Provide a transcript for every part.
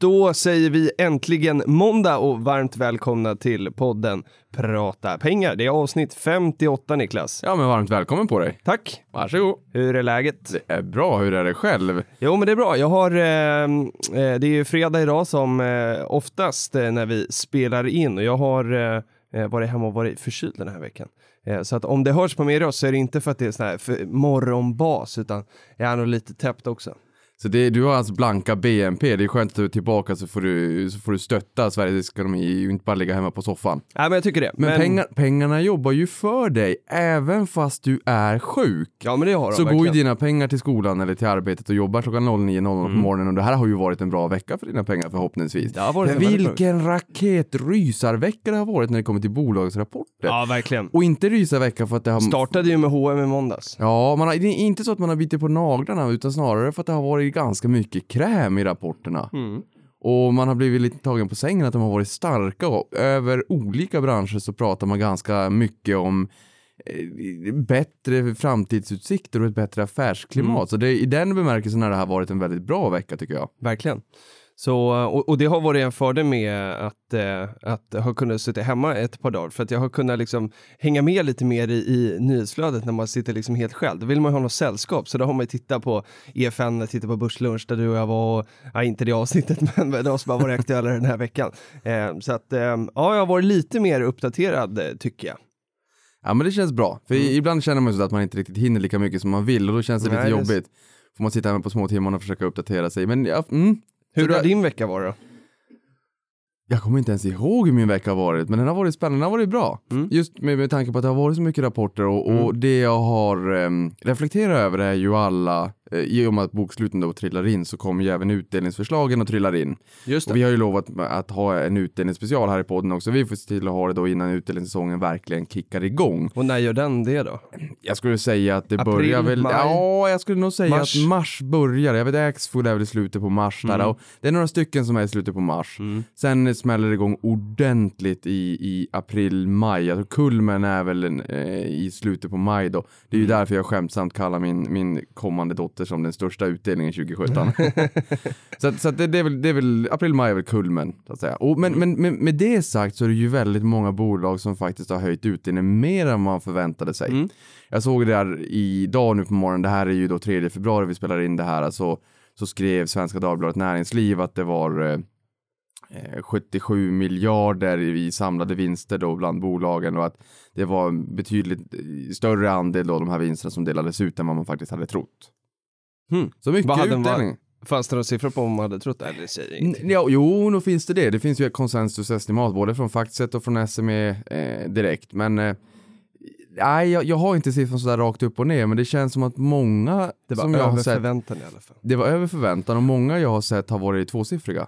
Då säger vi äntligen måndag och varmt välkomna till podden Prata pengar. Det är avsnitt 58 Niklas. Ja, men varmt välkommen på dig. Tack. Varsågod. Hur är läget? Det är bra. Hur är det själv? Jo, men det är bra. Jag har, eh, eh, det är ju fredag idag som eh, oftast eh, när vi spelar in och jag har eh, eh, varit hemma och varit förkyld den här veckan. Eh, så att om det hörs på min röst så är det inte för att det är sån här morgonbas utan jag är nog lite täppt också. Så det, du har alltså blanka BNP. Det är skönt att du är tillbaka så får du, så får du stötta Sveriges ekonomi och inte bara ligga hemma på soffan. Nej, men jag tycker det. Men, Pengar, pengarna jobbar ju för dig även fast du är sjuk. Ja, men det har de Så går ju verkligen. dina pengar till skolan eller till arbetet och jobbar klockan 09.00 på morgonen och det här har ju varit en bra vecka för dina pengar förhoppningsvis. Det har varit Men vilken raketrysarvecka det har varit när det kommer till bolagsrapporter. Ja, verkligen. Och inte rysarvecka för att det har Startade ju med H&M i måndags. Ja, man har, det är inte så att man har bitit på naglarna utan snarare för att det har varit ganska mycket kräm i rapporterna. Mm. Och man har blivit lite tagen på sängen att de har varit starka och över olika branscher så pratar man ganska mycket om eh, bättre framtidsutsikter och ett bättre affärsklimat. Mm. Så det, i den bemärkelsen har det här varit en väldigt bra vecka tycker jag. Verkligen. Så, och, och det har varit en fördel med att, eh, att ha kunnat sitta hemma ett par dagar för att jag har kunnat liksom hänga med lite mer i, i nyhetsflödet när man sitter liksom helt själv. Då vill man ju ha något sällskap så då har man ju tittat på EFN, tittat på Börslunch där du och jag var, och, ja, inte det avsnittet men de som har varit aktuella den här veckan. Eh, så att eh, ja, jag har varit lite mer uppdaterad eh, tycker jag. Ja men det känns bra, för ibland känner man ju så att man inte riktigt hinner lika mycket som man vill och då känns det Nej, lite det jobbigt. Får man sitta hemma på små timmar och försöka uppdatera sig. Men ja, mm, Hur har din vecka varit då? Jag kommer inte ens ihåg hur min vecka har varit, men den har varit spännande, den har varit bra. Mm. Just med, med tanke på att det har varit så mycket rapporter och, och det jag har um, reflekterat över är ju alla, i och med att boksluten då trillar in så kommer ju även utdelningsförslagen att trilla in. Just vi har ju lovat att ha en utdelningsspecial här i podden också. Vi får se till att ha det då innan utdelningssäsongen verkligen kickar igång. Och när gör den det då? Jag skulle säga att det April, börjar väl, maj? ja jag skulle nog säga Mars? att mars börjar. Jag vet Axfood är väl i slutet på mars där Mm. och det är några stycken som är i slutet på mars. Sen smäller det igång ordentligt i, i april, maj. Alltså kulmen är väl en, eh, i slutet på maj då. Det är ju Mm. därför jag skämtsamt kallar min, min kommande dotter som den största utdelningen 2017. så att, så att det, det, är väl, det är väl, april, maj är väl kulmen så att säga. Och, men, men, men med det sagt så är det ju väldigt många bolag som faktiskt har höjt utdelningen mer än man förväntade sig. Mm. Jag såg det där idag nu på morgonen, det här är ju då 3 februari vi spelar in det här, alltså, så skrev Svenska Dagbladet Näringsliv att det var eh, eh, 77 miljarder i samlade vinster då bland bolagen och att det var en betydligt större andel då de här vinsterna som delades ut än vad man faktiskt hade trott. Hmm. Så mycket Vad hade utdelning. Fanns det några siffror på om man hade trott det? Eller säger. Ja, jo, nog finns det det. Det finns ju ett konsensusestimat både från Factset och från SME eh, direkt. Men eh, nej, jag, jag har inte siffran sådär rakt upp och ner, men det känns som att många Det var som jag har över sett, förväntan i alla fall. det var över förväntan och många jag har sett har varit tvåsiffriga.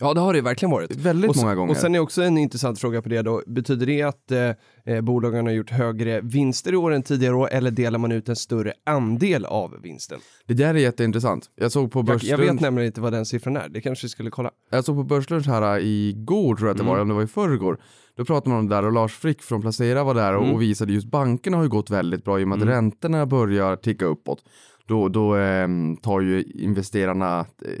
Ja, det har det verkligen varit. Väldigt och, många gånger. Och sen är också en intressant fråga på det då. Betyder det att eh, eh, bolagen har gjort högre vinster i år än tidigare år eller delar man ut en större andel av vinsten? Det där är jätteintressant. Jag såg på Jag, jag Börslunch, vet jag, nämligen inte vad den siffran är. Det kanske vi skulle kolla. såg på Börslunch här äh, igår tror jag att det var, Mm. om det var i förrgår. Då pratade man om det där och Lars Frick från Placera var där och, Mm. och visade just bankerna har ju gått väldigt bra i och med att Mm. räntorna börjar ticka uppåt. Då, då ehm, tar ju investerarna eh,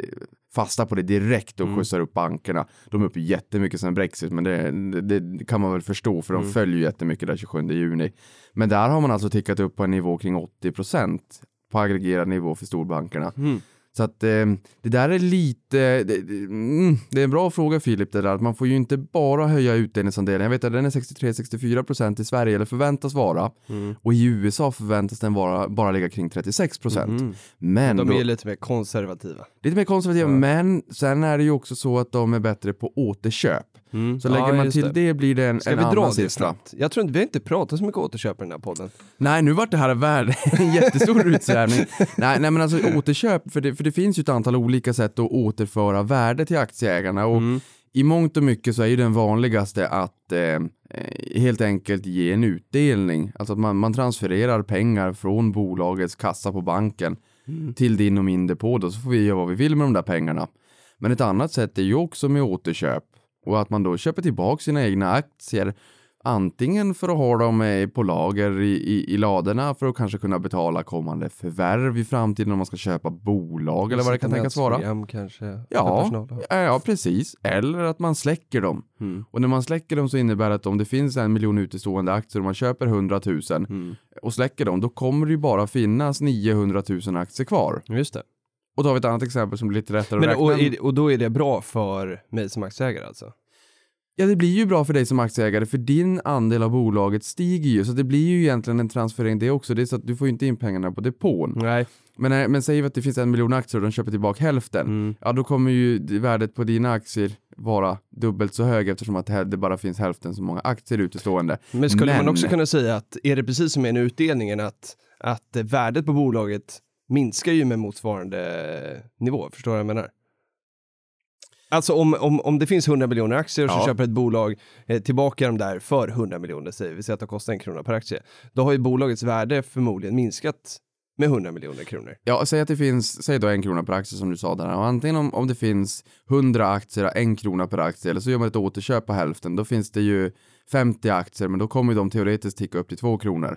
fasta på det direkt och Mm. skjutsar upp bankerna. De är uppe jättemycket sen Brexit, men det, det, det kan man väl förstå för de Mm. följer jättemycket där 27 juni. Men där har man alltså tickat upp på en nivå kring 80 procent på aggregerad nivå för storbankerna. Mm. Så att eh, det där är lite, det, mm, det är en bra fråga Filip det där, att man får ju inte bara höja utdelningsandelen. Jag vet att den är 63-64 procent i Sverige, eller förväntas vara. Mm. Och i USA förväntas den vara, bara ligga kring 36 procent. Mhm. Men De då, är ju lite mer konservativa. lite mer konservativa, men sen är det ju också så att de är bättre på återköp. Mm. Så lägger Ja, man till det. det. blir det en, Ska en vi dra annan det siffra. snabbt? Jag tror inte, vi har inte pratat så mycket återköp i den här podden. Nej, nu vart det här värd en jättestor utsvävning. nej, nej, men alltså återköp, för det, för det finns ju ett antal olika sätt att återföra värde till aktieägarna och Mm. i mångt och mycket så är ju den vanligaste att eh, eh, helt enkelt ge en utdelning. Alltså att man, man transfererar pengar från bolagets kassa på banken Mm. till din och min depå då, så får vi göra vad vi vill med de där pengarna. Men ett annat sätt är ju också med återköp och att man då köper tillbaka sina egna aktier antingen för att ha dem eh, på lager i, i, i ladorna för att kanske kunna betala kommande förvärv i framtiden om man ska köpa bolag eller vad det kan tänkas vara. Kanske. ja, ja, precis. Eller att man släcker dem. Mm. Och när man släcker dem så innebär det att om det finns en miljon utestående aktier och man köper 100 000 Mm. och släcker dem, då kommer det ju bara finnas 900 000 aktier kvar. Just det. Och då har vi ett annat exempel som blir lite lättare Men, att räkna. och, är- och då är det bra för mig som aktieägare alltså? Ja, det blir ju bra för dig som aktieägare för din andel av bolaget stiger ju. Så det blir ju egentligen en transferering det också. Det är så att du får ju inte in pengarna på depån. Nej. Men, när- men säg att det finns en miljon aktier och de köper tillbaka hälften. Mm. Ja, då kommer ju det- värdet på dina aktier vara dubbelt så hög eftersom att det bara finns hälften så många aktier utestående. Men skulle man Men- också kunna säga att är det precis som med en utdelningen att, att eh, värdet på bolaget minskar ju med motsvarande nivå, förstår du vad jag menar? Alltså om, om, om det finns 100 miljoner aktier och så Ja. köper ett bolag eh, tillbaka de där för 100 miljoner, säger vi, säger att det kostar en krona per aktie, då har ju bolagets värde förmodligen minskat med 100 miljoner kronor. Ja, säg att det finns, säg då en krona per aktie som du sa där. Och antingen om, om det finns 100 aktier och en krona per aktie eller så gör man ett återköp på hälften. Då finns det ju 50 aktier men då kommer de teoretiskt ticka upp till 2 kronor.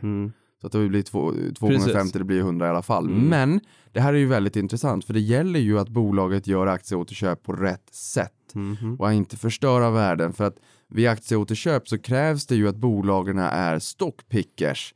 Så att det blir 2 gånger Precis. 50, det blir 100 i alla fall. Mm. Men det här är ju väldigt intressant för det gäller ju att bolaget gör aktieåterköp på rätt sätt och inte förstöra värden. För att vid aktieåterköp så krävs det ju att bolagen är stockpickers.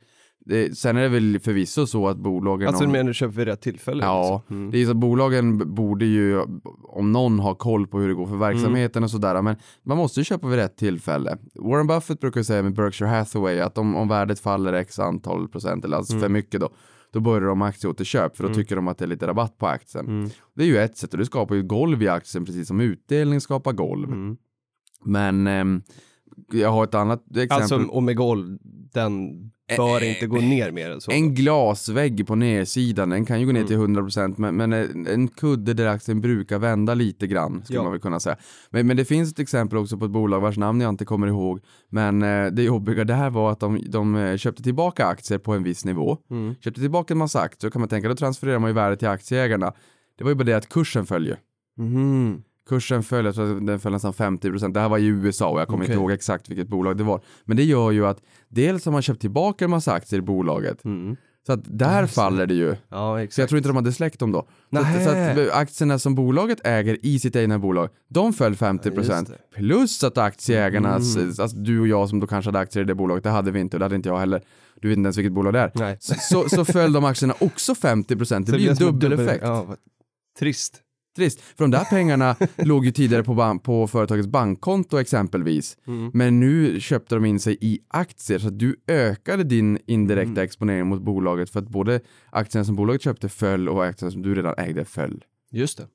Det, sen är det väl förvisso så att bolagen... Alltså om- du menar köper vid rätt tillfälle? Ja, liksom? Mm. det är så att bolagen borde ju, om någon har koll på hur det går för verksamheten och sådär, men man måste ju köpa vid rätt tillfälle. Warren Buffett brukar säga med Berkshire Hathaway att om, om värdet faller x antal procent, eller alltså för mycket då, då börjar de aktieåterköp för då tycker de att det är lite rabatt på aktien. Mm. Det är ju ett sätt och det skapar ju golv i aktien precis som utdelning skapar golv. Mm. Men ehm, jag har ett annat exempel. Alltså Omegol, den bör Eh, inte gå ner mer än så. En glasvägg på nedsidan, den kan ju gå ner till 100% men, men en, kudde där aktien brukar vända lite grann skulle Ja. man väl kunna säga. Men, men det finns ett exempel också på ett bolag vars namn jag inte kommer ihåg. Men eh, det jobbiga där var att de, de eh, köpte tillbaka aktier på en viss nivå. Mm. Köpte tillbaka en massa aktier, då kan man tänka då transfererar man ju värdet till aktieägarna. Det var ju bara det att kursen följer. Mhm. Kursen föll, jag tror att den föll nästan 50%. Det här var i USA och jag kommer Okej. inte ihåg exakt vilket bolag det var. Men det gör ju att dels har man köpt tillbaka en massa aktier i bolaget. Mm. Så att där det. faller det ju. Ja, exakt. Så jag tror inte de hade släckt dem då. Så att, så att aktierna som bolaget äger i sitt egna bolag, de föll 50%. Ja, just det. plus att aktieägarnas, Mm. alltså du och jag som då kanske hade aktier i det bolaget, det hade vi inte, och det hade inte jag heller. Du vet inte ens vilket bolag det är. Nej. Så, så, så föll de aktierna också 50%. Det Så blir ju en dubbel effekt. Ja, trist. Trist. För de där pengarna låg ju tidigare på, på företagets bankkonto exempelvis. Mm. Men nu köpte de in sig i aktier så att du ökade din indirekta Mm. exponering mot bolaget för att både aktierna som bolaget köpte föll och aktierna som du redan ägde föll. Just det.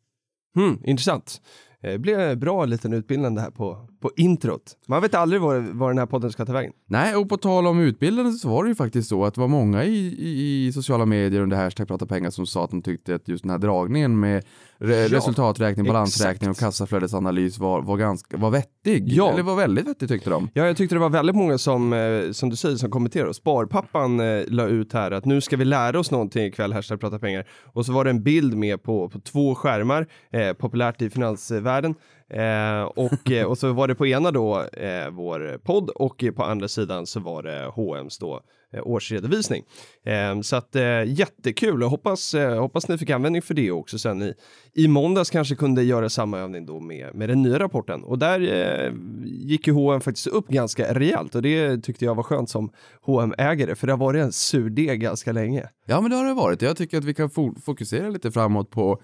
Hmm, intressant. Det blev en bra liten utbildande här på, på introt. Man vet aldrig var, var den här podden ska ta vägen. Nej, och på tal om utbildande så var det ju faktiskt så att det var många i, i, i sociala medier under hashtag prata pengar som sa att de tyckte att just den här dragningen med re, Ja, resultaträkning, balansräkning och exakt. kassaflödesanalys var, var, ganska, var vettig. Ja. Eller var väldigt vettig tyckte de. Ja, jag tyckte det var väldigt många som, eh, som du säger, som kommenterade. Sparpappan eh, la ut här att nu ska vi lära oss någonting ikväll, hashtag prata pengar. Och så var det en bild med på, på två skärmar, eh, populärt i finansvärlden. Eh, och, eh, och så var det på ena då eh, vår podd och på andra sidan så var det H&M's då eh, årsredovisning. Eh, så att eh, jättekul och hoppas, eh, hoppas ni fick användning för det också sen i, i måndags kanske kunde göra samma övning då med, med den nya rapporten. Och där eh, gick ju H&M faktiskt upp ganska rejält och det tyckte jag var skönt som hm ägare för det har varit en surdeg ganska länge. Ja, men det har det varit. Jag tycker att vi kan fokusera lite framåt på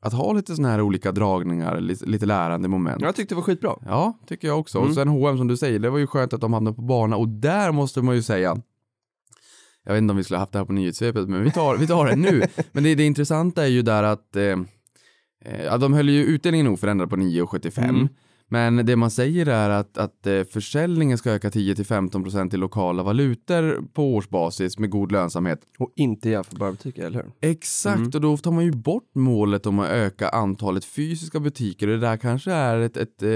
att ha lite sådana här olika dragningar, lite, lite lärande moment. Jag tyckte det var skitbra. Ja, tycker jag också. Mm. Och sen H&M som du säger, det var ju skönt att de hamnade på bana och där måste man ju säga jag vet inte om vi skulle ha haft det här på nyhetssvepet, men vi tar, vi tar det nu. Men det, det intressanta är ju där att eh, eh, de höll ju utdelningen oförändrad på 9,75. Mm. Men det man säger är att, att eh, försäljningen ska öka 10-15% i lokala valutor på årsbasis med god lönsamhet. Och inte jämförbara butiker, eller hur? Exakt, Mm. och då tar man ju bort målet om att öka antalet fysiska butiker och det där kanske är ett, ett eh,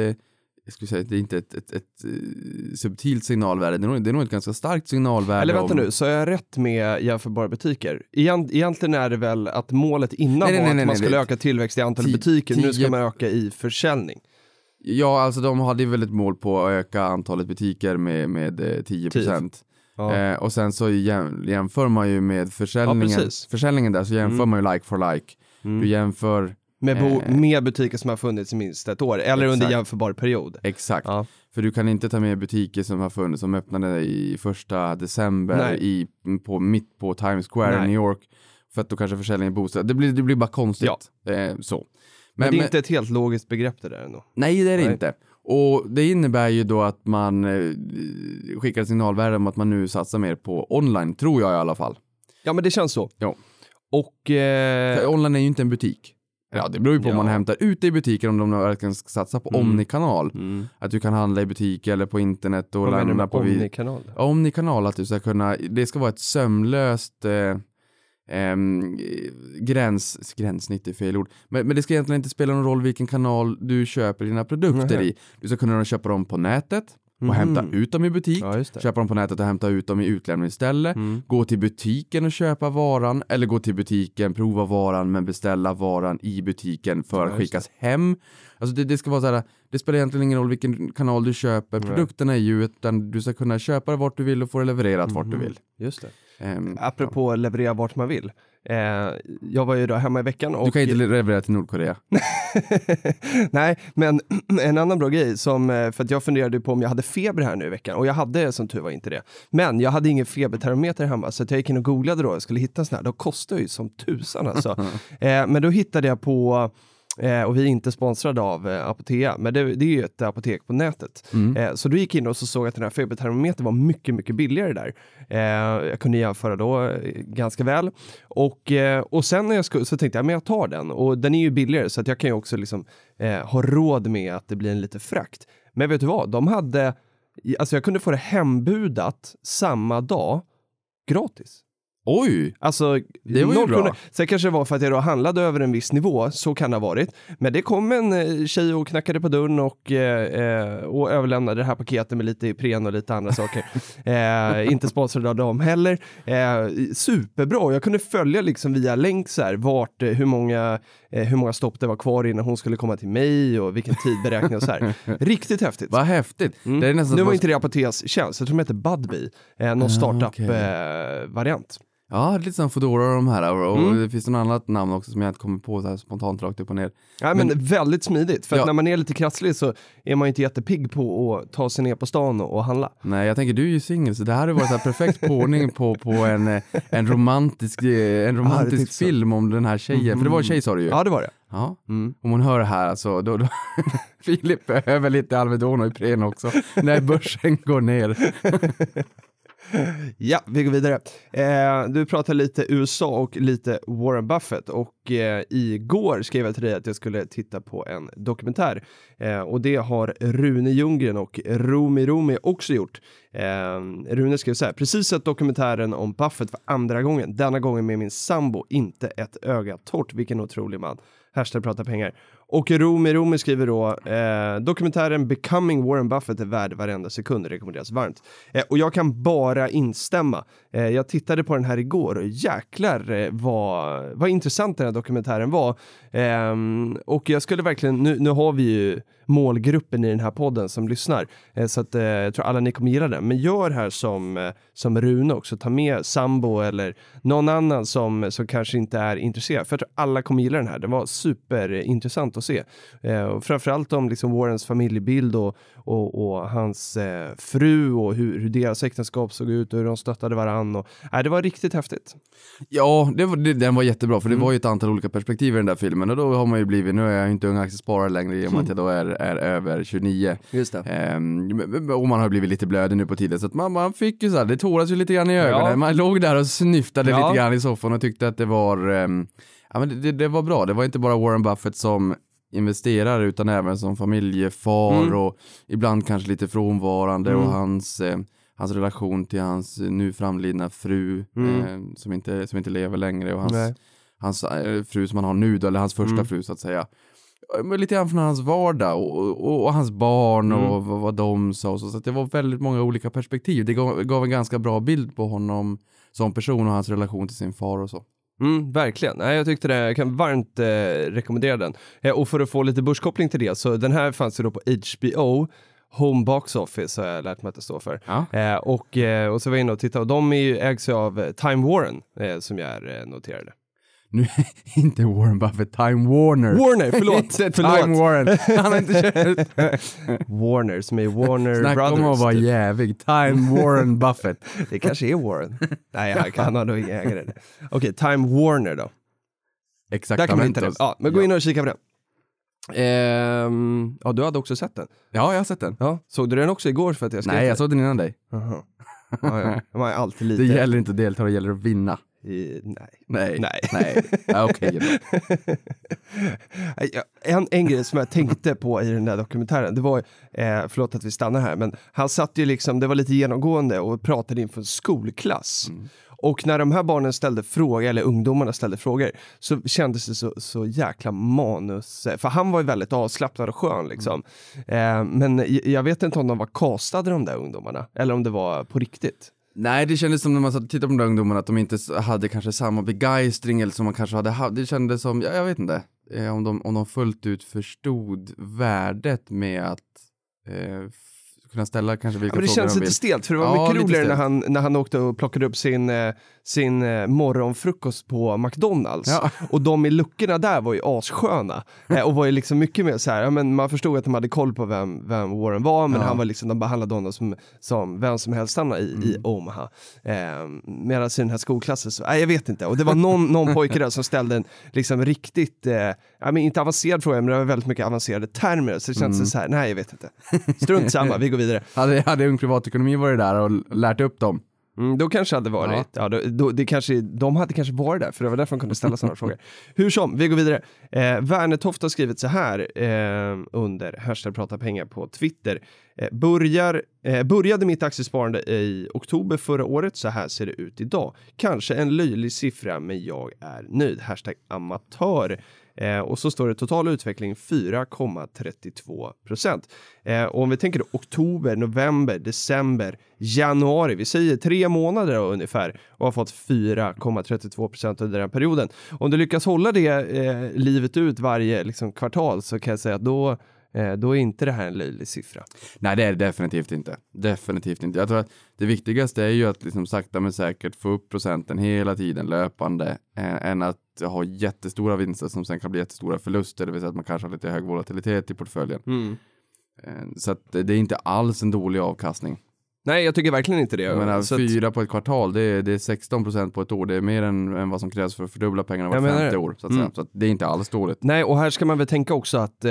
jag skulle säga, det är inte ett, ett, ett, eh, subtilt signalvärde, det är, nog, det är nog ett ganska starkt signalvärde. Eller vänta om- nu, så har jag rätt med jämförbara butiker? Egent, egentligen är det väl att målet innan Nej, var nej, att nej, man nej, skulle öka tillväxt i antal Ti- butiker, nu ska man öka i försäljning. Ja, alltså de hade ju väl ett mål på att öka antalet butiker med, med eh, 10%. Ja. Eh, och sen så jäm, jämför man ju med försäljningen, Ja, försäljningen där så jämför Mm. man ju like for like. Mm. Du jämför Med, bo, eh, med butiker som har funnits i minst ett år, eller under Exakt. jämförbar period. exakt. Ja. För du kan inte ta med butiker som har funnits, som öppnade i första december Nej. i, på, mitt på Times Square Nej. i New York. För att då kanske försäljningen bostäder, det blir, det blir bara konstigt. Eh, så. Men, det är inte ett helt logiskt begrepp det där ändå. Nej, det är det Nej. inte. Och det innebär ju då att man eh, skickar ett signalvärde om att man nu satsar mer på online, tror jag i alla fall. Ja men det känns så. Ja. Och... Eh, online är ju inte en butik. Ja, det beror ju på om Ja. man hämtar ut det i butiken om de verkligen ska satsa på Mm. omnikanal. mm. Att du kan handla i butik eller på internet och Vad lämna på vid... omnikanal? Ja, omnikanal, att du ska kunna, det ska vara ett sömlöst eh, ehm, gräns, gränssnitt är fel ord, men, men det ska egentligen inte spela någon roll vilken kanal du köper dina produkter Nej. i. Du ska kunna köpa dem på nätet och Mhm. hämta ut dem i butik, Ja, det. köpa dem på nätet och hämta ut dem i utlämningsställe, Mm. gå till butiken och köpa varan eller gå till butiken, prova varan men beställa varan i butiken för Ja, att skickas hem. Alltså det, det ska vara så här, det spelar egentligen ingen roll vilken kanal du köper produkterna i utan du ska kunna köpa det vart du vill och få det levererat vart du Mhm. vill. Just det. Ehm, Apropå leverera vart man vill. Eh, jag var ju då hemma i veckan och... du kan inte leverera till Nordkorea. Nej, men en annan bra grej som, eh, för att jag funderade på om jag hade feber här nu i veckan och jag hade som tur var inte det. Men jag hade ingen febertermometer hemma så jag gick in och googlade då, jag skulle hitta en sån här, de kostar ju som tusan alltså. eh, men då hittade jag på Eh, och vi är inte sponsrade av eh, Apotea, men det, det är ju ett apotek på nätet. Mm. Eh, så då gick jag in och så såg att den här febertermometern var mycket, mycket billigare där. Eh, jag kunde jämföra då eh, ganska väl. Och, eh, och sen när jag skulle, så tänkte jag, men jag tar den. Och den är ju billigare så att jag kan ju också liksom, ha råd med att det blir en lite frakt. Men vet du vad, de hade, alltså jag kunde få det hembudat samma dag gratis. Oj! Alltså, Det var ju bra. kronor. Sen kanske det var för att jag då handlade över en viss nivå, så kan det ha varit. Men det kom en eh, tjej och knackade på dörren och, eh, eh, och överlämnade det här paketet med lite Ipren och lite andra saker. Eh, inte sponsrad av dem heller. Eh, superbra, jag kunde följa liksom via länk så här, vart, eh, hur, många, hur många stopp det var kvar innan hon skulle komma till mig och vilken tidberäkning och så här. Riktigt häftigt. Vad häftigt. Mm. Det är nästan nu var att- inte det Apoteks tjänst, jag tror de heter Budbee, eh, någon Ah, startup-variant. Ja, lite som Foodora och de här och, Mm. det finns något annat namn också som jag inte kommer på så här spontant rakt upp och ner. Ja, men, Men- väldigt smidigt, för att Ja. när man är lite krasslig så är man ju inte jättepigg på att ta sig ner på stan och, och handla. Nej, jag tänker du är ju singel så det här hade varit så här perfekt påning på, på en, eh, en romantisk, eh, en romantisk så. film om den här tjejen. För det var en tjej sa du ju. Ja, det var det. Ja. Mm. Om hon hör det här alltså, då, då Filip behöver lite Alvedon och Ipren också när börsen går ner. Ja, vi går vidare. Eh, du pratar lite USA och lite Warren Buffett och eh, igår skrev jag till dig att jag skulle titta på en dokumentär eh, och det har Rune Ljunggren och Romi Romi också gjort. Eh, Rune skrev så här, precis sett dokumentären om Buffett för andra gången, denna gången med min sambo, inte ett öga torrt, vilken otrolig man. Hashtag prata pengar. Och Romi Romi skriver då, eh, dokumentären Becoming Warren Buffett är värd varenda sekund, rekommenderas varmt. Eh, och jag kan bara instämma. Eh, jag tittade på den här igår och jäklar eh, vad, vad intressant den här dokumentären var. Ehm, och jag skulle verkligen, nu, nu har vi ju målgruppen i den här podden som lyssnar, eh, så att eh, jag tror alla ni kommer gilla den. Men gör här som, eh, som Rune också, ta med sambo eller någon annan som, som kanske inte är intresserad. För jag tror alla kommer gilla den här, den var superintressant att se. Eh, och framförallt om liksom Warrens familjebild och, och, och hans fru och hur, hur deras äktenskap såg ut och hur de stöttade varandra varann. Och, nej, det var riktigt häftigt. Ja, det var, det, den var jättebra för det Mm. var ju ett antal olika perspektiv i den där filmen och då har man ju blivit, nu är jag inte ung aktiesparare längre i och med att jag då är, är över 29. Just det. Ehm, och man har blivit lite blödig nu på tiden så att man, man fick ju så här, det tåras ju lite grann i ögonen. Ja. Man låg där och snyftade Ja. lite grann i soffan och tyckte att det var, ehm, ja men det, det var bra. Det var inte bara Warren Buffett som investerare utan även som familjefar Mm. och ibland kanske lite frånvarande Mm. och hans, eh, hans relation till hans nu framlidna fru Mm. eh, som, inte, som inte lever längre och hans, Nej. hans eh, fru som han har nu då, eller hans första Mm. fru så att säga. Eh, Men lite grann från hans vardag och, och, och hans barn Mm. och vad, vad de sa och så, så det var väldigt många olika perspektiv. Det gav, gav en ganska bra bild på honom som person och hans relation till sin far och så. Mm, verkligen. Nej, jag tyckte det, jag kan varmt eh, rekommendera den. Eh, och för att få lite börskoppling till det, så den här fanns ju då på HBO, Home Box Office har jag lärt mig att det står för. Ja. Eh, och, eh, och så var jag inne och tittade och de är ju, ägs ju av eh, Time Warren eh, som jag eh, noterade. Nu, inte Warren Buffett, Time Warner. Warner, förlåt! inte förlåt. Time Warren. Han har inte köpt. Warner som är Warner Snacka Brothers. om att vara typ. jävig. Time Warren Buffett. Det kanske är Warren. Nej, han, han har nog ingen ägare. Okej, Time Warner då. Exakt. Där kan man hitta den. Ja, men gå in och kika på den. Ehm, ja, du hade också sett den. ja, jag har sett den. Ja, såg du den också igår för att jag skrev Nej, jag såg den innan dig. Jaha. Ja, ja. Man är alltid lite... Det gäller inte att delta, det gäller att vinna. I, nej. Nej. Nej. Nej. Ja, Okej. En, en grej som jag tänkte på i den där dokumentären, det var, eh, förlåt att vi stannar här, men han satt ju liksom, det var lite genomgående och pratade inför en skolklass. Och när de här barnen ställde frågor, eller ungdomarna ställde frågor, så kändes det så, så jäkla manus... För han var ju väldigt avslappnad och skön liksom. Eh, men jag vet inte om de var castade de där ungdomarna, eller om det var på riktigt. Nej, det kändes som när man tittade på de där ungdomarna att de inte hade kanske samma begeistring eller som man kanske hade haft. Det kändes som, jag, jag vet inte, eh, om, de, om de fullt ut förstod värdet med att eh, kunna ställa kanske vilka Ja, men det frågor känns lite vill. stelt, för det var Ja, mycket roligare när han, när han åkte och plockade upp sin, eh, sin eh, morgonfrukost på McDonalds. Ja. Och de i luckorna där var ju assköna. Eh, och var ju liksom mycket mer så här, ja, men man förstod att de hade koll på vem, vem Warren var, men Ja. han var liksom, de behandlade honom som, som vem som helst annan i, i Mm. Omaha. Eh, Medan i den här skolklassen så, nej jag vet inte. Och det var någon, någon pojke där som ställde en liksom riktigt, eh, ja, men inte avancerad fråga, men det var väldigt mycket avancerade termer. Så det kändes Mm. så här, nej jag vet inte. Strunt samma, vi går vidare. Hade, hade Ung Privatekonomi varit där och lärt upp dem? Mm, då kanske hade varit, ja. då, då, det kanske, de hade kanske varit där, för det var därför de kunde ställa sådana frågor. Hur som, vi går vidare. Eh, Värnetoft har skrivit så här eh, under hashtag prata pengar på Twitter. Eh, börjar, eh, började mitt aktiesparande i oktober förra året, så här ser det ut idag. Kanske en löjlig siffra, men jag är nöjd. Hashtag amatör. Eh, och så står det total utveckling 4,32 procent. Eh, och om vi tänker då, oktober, november, december, januari, vi säger tre månader då, ungefär och har fått 4,32 procent under den perioden. Om du lyckas hålla det eh, livet ut varje liksom, kvartal så kan jag säga att då då är inte det här en löjlig siffra. Nej, det är det definitivt inte. Definitivt inte. Jag tror att det viktigaste är ju att liksom sakta men säkert få upp procenten hela tiden löpande eh, än att ha jättestora vinster som sen kan bli jättestora förluster, det vill säga att man kanske har lite hög volatilitet i portföljen. Eh, så att det är inte alls en dålig avkastning. Nej, jag tycker verkligen inte det. Jag menar, Så att- fyra på ett kvartal, det är, det är 16 procent på ett år. Det är mer än, än vad som krävs för att fördubbla pengarna var femte år. Så att, Mm. så att det är inte alls dåligt. Nej, och här ska man väl tänka också att eh,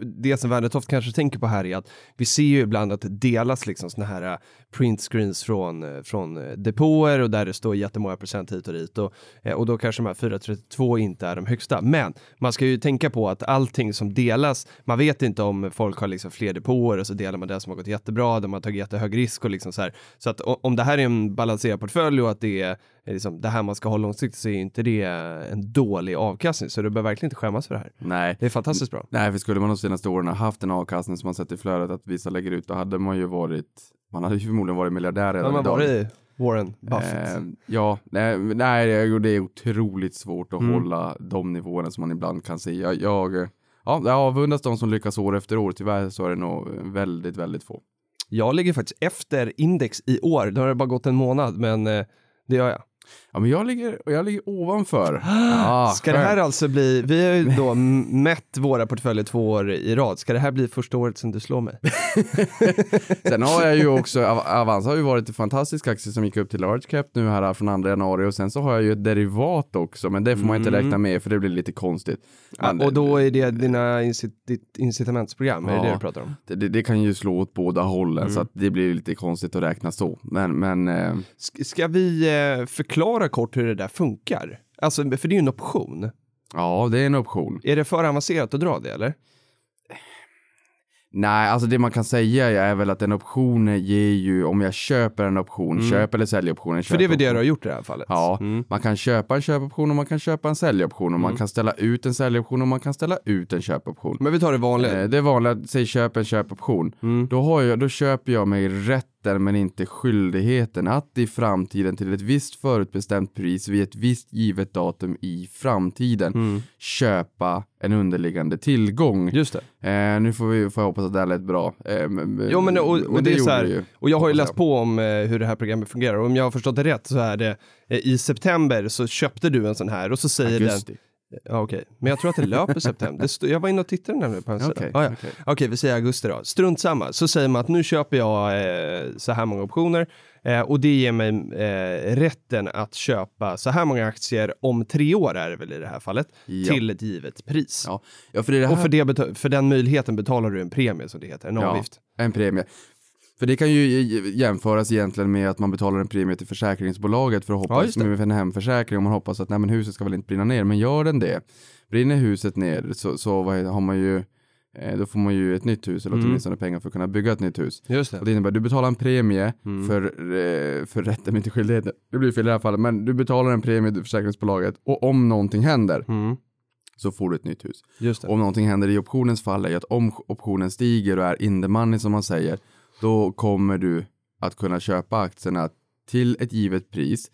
det som Wernetoft kanske tänker på här är att vi ser ju ibland att det delas liksom såna här eh, printscreens från, eh, från eh, depåer och där det står jättemånga procent hit och dit och, eh, och då kanske de här 432 inte är de högsta. Men man ska ju tänka på att allting som delas, man vet inte om folk har liksom fler depåer och så delar man det som har gått jättebra, de har tagit jättehög risk och liksom så här. Så att om det här är en balanserad portfölj och att det är är liksom det här man ska ha långsiktigt så är inte det en dålig avkastning. Så du behöver verkligen inte skämmas för det här. Nej. Det är fantastiskt bra. Nej, för skulle man de senaste åren ha haft en avkastning som man sett i flödet att vissa lägger ut, då hade man ju varit, man hade ju förmodligen varit miljardär redan man idag. varit Warren Buffett? Eh, ja, nej, nej, det är otroligt svårt att Mm. hålla de nivåerna som man ibland kan se. Jag, jag, ja, jag avundas de som lyckas år efter år. Tyvärr så är det nog väldigt, väldigt få. Jag ligger faktiskt efter index i år. Då har det bara gått en månad, men eh, det gör jag. Ja, men jag ligger, jag ligger ovanför. Ja, Ska det här alltså bli, vi har ju då mätt våra portföljer två år i rad. Ska det här bli första året som du slår mig? Sen har jag ju också, Av- Avanza har ju varit en fantastisk aktie som gick upp till large cap nu här från 2 januari och sen så har jag ju ett derivat också, men det får man inte Mm. räkna med för det blir lite konstigt. Men och då är det dina incit ditt incitamentsprogram, är det Ja. det du pratar om? det, det, kan ju slå åt båda hållen Mm. så att det blir lite konstigt att räkna så. Men, men eh, Sk- Ska vi eh, förklara kort hur det där funkar? Alltså, för det är ju en option. Ja, det är en option. Är det för avancerat att dra det eller? Nej, alltså det man kan säga är väl att en option ger ju, om jag köper en option, Mm. köp eller säljoption. en För det är väl det du har gjort i det här fallet? Ja, Mm. man kan köpa en köpoption och man kan köpa en säljoption och man Mm. kan ställa ut en säljoption och man kan ställa ut en köpoption. Men vi tar det vanliga. Eh, Det är vanligt, säg köp en köpoption. Mm. Då, har jag, då köper jag mig rätten men inte skyldigheten att i framtiden till ett visst förutbestämt pris vid ett visst givet datum i framtiden Mm. köpa en underliggande tillgång. Just det. Eh, nu får vi får jag hoppas att det här lät bra. Eh, men, Jo, men, och, och det, är gjorde så här, det ju. och jag har ju läst på om eh, hur det här programmet fungerar. Och om jag har förstått det rätt så är det eh, i september så köpte du en sån här och så säger Augusti. den, ja okej, men jag tror att det löper september. Det jag var inne och tittade nämligen på en sida. Okej, Ah, ja. okej. Okej, vi säger augusti då. Strunt samma. Så säger man att nu köper jag eh, så här många optioner eh, och det ger mig eh, rätten att köpa så här många aktier om tre år är det väl i det här fallet, Ja. till ett givet pris. Ja. ja, för det är det här Och för, det för den möjligheten betalar du en premie som det heter, en avgift. En premie. För det kan ju jämföras egentligen med att man betalar en premie till försäkringsbolaget för att Ja, hoppas det. med en hemförsäkring och man hoppas att nej, men huset ska väl inte brinna ner. Men gör den det, brinner huset ner så, så vad, har man ju, eh, då får man ju ett nytt hus eller Mm. åtminstone pengar för att kunna bygga ett nytt hus. Just Och det innebär att du betalar en premie Mm. för, eh, för rätten inte skyldigheten. Det blir fel i det här fallet, men du betalar en premie till försäkringsbolaget och om någonting händer Mm. så får du ett nytt hus. Just det. Om någonting händer i optionens fall är ju att om optionen stiger och är in the money som man säger, då kommer du att kunna köpa aktierna till ett givet pris.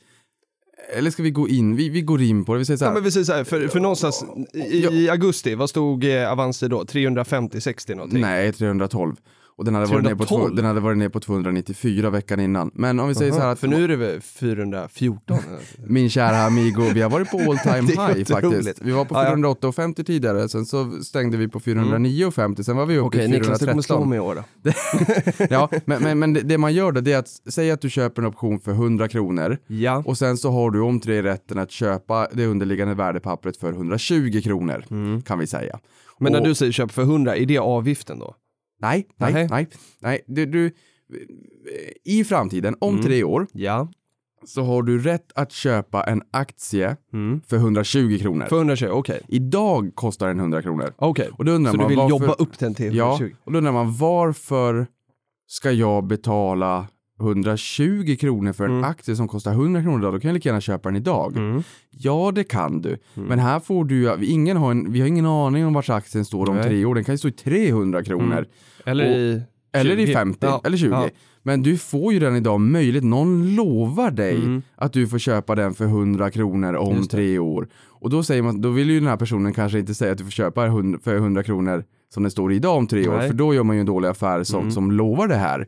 Eller ska vi gå in? Vi, vi går in på det. Vi säger så här. Ja, men vi säger så här, för, för någonstans i, i augusti, vad stod eh, Avanci då? 350-60 någonting? Nej, 312. Och den hade, varit ner på två, 312? den hade varit ner på 294 veckan innan. Men om vi säger så här Aha, att för nu är det väl 414? min kära amigo, vi har varit på all time high otroligt. faktiskt. Vi var på Ja, ja. 408,50 tidigare, sen så stängde vi på 409,50, sen var vi uppe Okej, i Niklas, du kommer slå 413. mig i år då. Ja, men, men, men det, man gör då, det är att säga att du köper en option för 100 kronor Ja. och sen så har du om tre rätten att köpa det underliggande värdepappret för 120 kronor, kan vi säga. Mm. Men när Och- du säger köp för 100, är det avgiften då? Nej, nej, Nej. nej, nej. Du, du, I framtiden, om Mm. tre år, Ja. så har du rätt att köpa en aktie Mm. för 120 kronor. För 120, okej. Idag kostar den 100 kronor. Okej, undrar så du man vill varför... jobba upp den till Ja, 120? och då undrar man varför ska jag betala 120 kronor för en Mm. aktie som kostar 100 kronor idag? Då kan jag lika gärna köpa den idag. Mm. Ja, det kan du. Men här får du, ingen har en, vi har ingen aning om vart aktien står om Nej. tre år. Den kan ju stå i 300 kronor. Mm. Eller Och- i Eller i 20. 50, Ja, eller 20. ja. Men du får ju redan idag möjlighet, någon lovar dig Mm. att du får köpa den för 100 kronor om tre år. Och då säger man, då vill ju den här personen kanske inte säga att du får köpa 100 för 100 kronor som det står idag om tre år, Nej. för då gör man ju en dålig affär som, Mm. som lovar det här.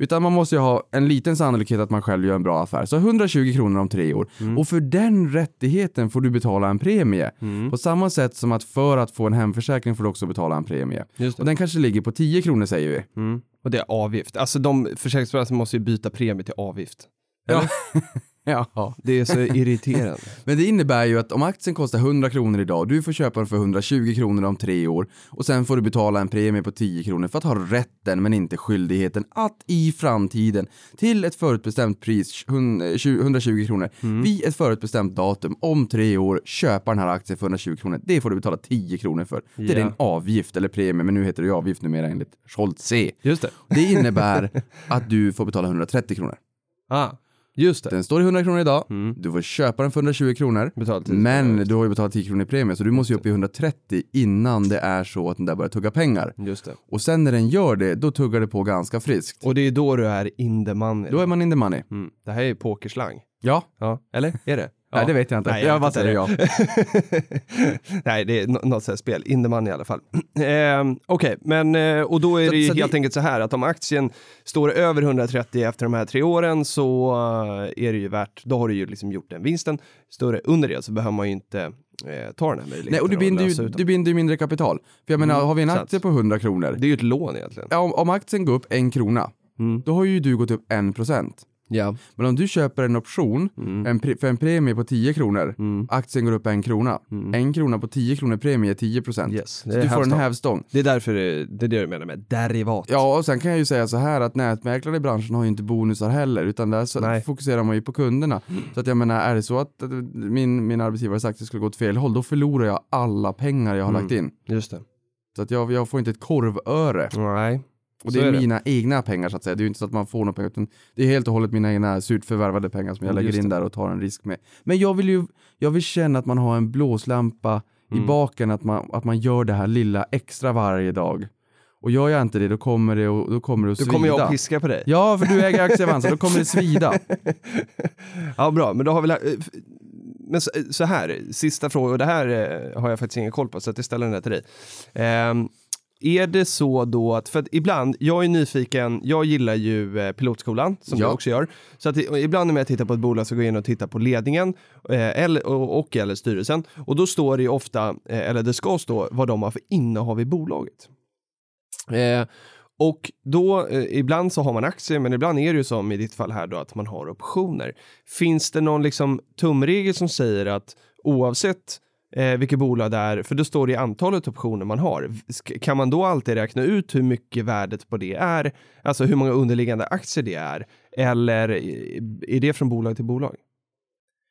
Utan man måste ju ha en liten sannolikhet att man själv gör en bra affär. Så 120 kronor om tre år. Mm. Och för den rättigheten får du betala en premie. Mm. På samma sätt som att för att få en hemförsäkring får du också betala en premie. Och den kanske ligger på 10 kronor säger vi. Mm. Och det är avgift. Alltså de försäkringsbolagen måste ju byta premie till avgift. Ja. ja. Det är så irriterande. Men det innebär ju att om aktien kostar 100 kronor idag, du får köpa den för 120 kronor om tre år och sen får du betala en premie på 10 kronor för att ha rätten men inte skyldigheten att i framtiden till ett förutbestämt pris, hun- eh, 20 120 kronor, Mm. vid ett förutbestämt datum om tre år köpa den här aktien för 120 kronor. Det får du betala 10 kronor för. Det är din avgift eller premie, men nu heter det ju avgift numera enligt Scholz C. Just det. Det innebär att du får betala 130 kronor. Ah, just det. Den står i 100 kronor idag, Mm. du får köpa den för 120 kronor. Betala 10 Men du har ju betalat 10 kronor i premie så du måste ju upp i 130 innan det är så att den där börjar tugga pengar. Just det. Och sen när den gör det, då tuggar det på ganska friskt. Och det är då du är in the money. Då är man in the money. Mm. Det här är pokerslang. Ja, Ja, eller? Är det? Nej, det vet jag inte. Nej, Jag jag bara säger det. Nej, det är nå- något sånt spel. In the money i alla fall. Eh, Okej, men eh, och då är Så- det ju så det- helt enkelt så här att om aktien står över 130 efter de här tre åren så eh, är det ju värt, då har du ju liksom gjort den vinsten. Står det under det så behöver man ju inte eh, ta den här möjligheten. Nej, och du binder, ju, du binder ju mindre kapital. För jag menar, Mm, har vi en sant. aktie på 100 kronor, Det är ju ett lån egentligen. ja, om, om aktien går upp en krona, Mm. då har ju du gått upp en procent. Ja. Men om du köper en option Mm. en pre- för en premie på 10 kronor, Mm. aktien går upp en krona. Mm. En krona på 10 kronor premie är 10 procent. Yes. Så du får en hävstång. Det är därför det, det är det du menar med derivat. Ja, och sen kan jag ju säga så här att nätmäklare i branschen har ju inte bonusar heller, utan där så Nej. fokuserar man ju på kunderna. Så att jag menar, är det så att eh, min, min arbetsgivare sagt att det skulle gå åt fel håll, då förlorar jag alla pengar jag har Mm. lagt in. Just det. Så att jag, jag får inte ett korvöre. Nej. Och det är, är det. mina egna pengar så att säga. Det är ju inte så att man får några pengar, utan det är helt och hållet mina egna surt förvärvade pengar som jag lägger in det. där och tar en risk med. Men jag vill ju, jag vill känna att man har en blåslampa i Mm. baken, att man, att man gör det här lilla extra varje dag. Och gör jag inte det, då kommer det, och, då kommer det att Då svida. kommer jag att piska på dig. Ja, för du äger aktier Avanza, då kommer det svida. Ja, bra, men då har vi... eh, Men så, så här, sista fråga, och det här eh, har jag faktiskt ingen koll på, så att jag ställer den här till dig. Ehm, är det så då att, för att ibland, jag är nyfiken, jag gillar ju eh, pilotskolan, som Ja. jag också gör, så att ibland när jag tittar på ett bolag så går jag in och tittar på ledningen eh, eller, och, och eller styrelsen, och då står det ju ofta, eh, eller det ska stå, vad de har för innehav i bolaget. Eh, och då, eh, ibland så har man aktier, men ibland är det ju som i ditt fall här då att man har optioner. Finns det någon liksom tumregel som säger att oavsett eh, vilket bolag det är, för då står det i antalet optioner man har, sk- kan man då alltid räkna ut hur mycket värdet på det är, alltså hur många underliggande aktier det är, eller är det från bolag till bolag?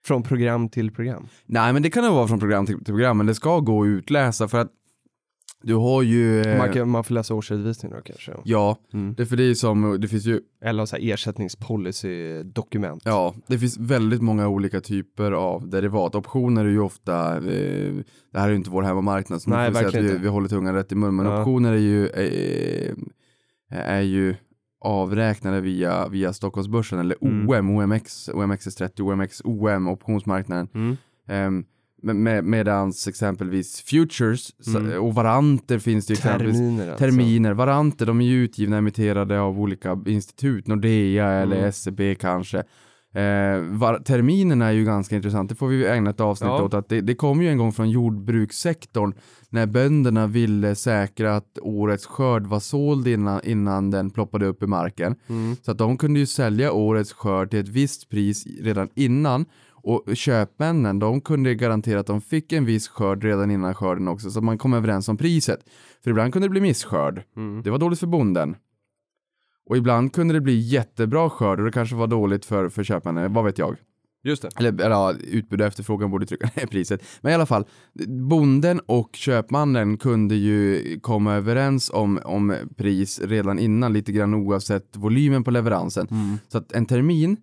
Från program till program? Nej, men det kan det vara från program till, till program, men det ska gå att utläsa för att du har ju... eh, Man, kan, man får läsa årsredovisningen då kanske? Ja, Mm. det är för det är som, det finns ju Eller så här ersättningspolicy-dokument. Ja, det finns väldigt många olika typer av derivat. Optioner är ju ofta, eh, det här är ju inte vår hemmamarknad så nu Nej, får vi säga att vi, vi håller tungan rätt i mun. Men Ja. optioner är ju, eh, är ju avräknade via, via Stockholmsbörsen eller Mm. OM, OMX, OMXS30, OMX, OM, optionsmarknaden. Mm. Med, medans exempelvis futures Mm. och varanter finns det ju. Terminer alltså. Terminer, varanter, de är ju utgivna emitterade av olika institut, Nordea eller Mm. SEB kanske. Eh, var, terminerna är ju ganska intressant, det får vi ägna ett avsnitt Ja. åt. Att det, det kom ju en gång från jordbrukssektorn när bönderna ville säkra att årets skörd var såld innan, innan den ploppade upp i marken. Mm. Så att de kunde ju sälja årets skörd till ett visst pris redan innan och köpmännen de kunde garantera att de fick en viss skörd redan innan skörden också så man kom överens om priset. För ibland kunde det bli misskörd. Mm. Det var dåligt för bonden. Och ibland kunde det bli jättebra skörd och det kanske var dåligt för, för köpmännen, vad vet jag. Just det. Eller, eller ja, utbud och efterfrågan borde trycka ner priset. Men i alla fall, bonden och köpmannen kunde ju komma överens om, om pris redan innan, lite grann oavsett volymen på leveransen. Mm. Så att en termin,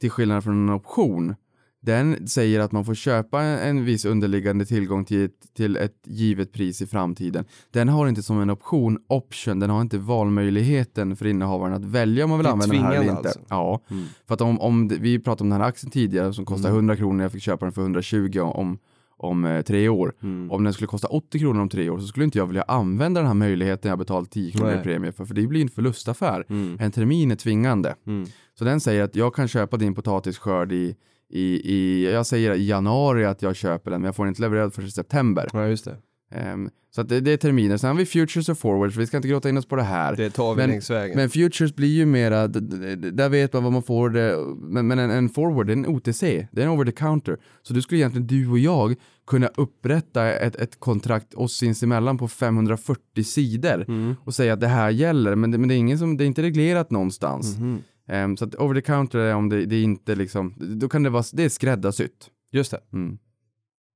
till skillnad från en option, den säger att man får köpa en, viss underliggande tillgång till ett, till ett givet pris i framtiden. Den har inte som en option option, den har inte valmöjligheten för innehavaren att välja om man vill Det använda den här eller inte. alltså? Ja, Mm. för att om, om vi pratade om den här aktien tidigare som kostar Mm. 100 kronor, jag fick köpa den för 120 om, om eh, tre år. Mm. Om den skulle kosta 80 kronor om tre år så skulle inte jag vilja använda den här möjligheten jag betalat 10 kronor i Nej. premie för, för det blir en förlustaffär. Mm. En termin är tvingande. Mm. Så den säger att jag kan köpa din potatisskörd i, i, i jag säger i januari att jag köper den, men jag får den inte levererad först i september. Ja, just det. Ehm, så att det, det är terminer. Sen har vi futures och forwards, vi ska inte gråta in oss på det här. Det tar vi Men-. Men futures blir ju mera, där vet man vad man får, det, men, men en, en forward, det är en OTC, det är en over the counter. Så du skulle egentligen, du och jag, kunna upprätta ett, ett kontrakt oss sinsemellan på 540 sidor Mm. och säga att det här gäller, men det, men det är ingen som, det är inte reglerat någonstans. Mhm. Ehm, så att over the counter är om det, det är inte liksom, då kan det vara, det är skräddarsytt. Just det. Mm.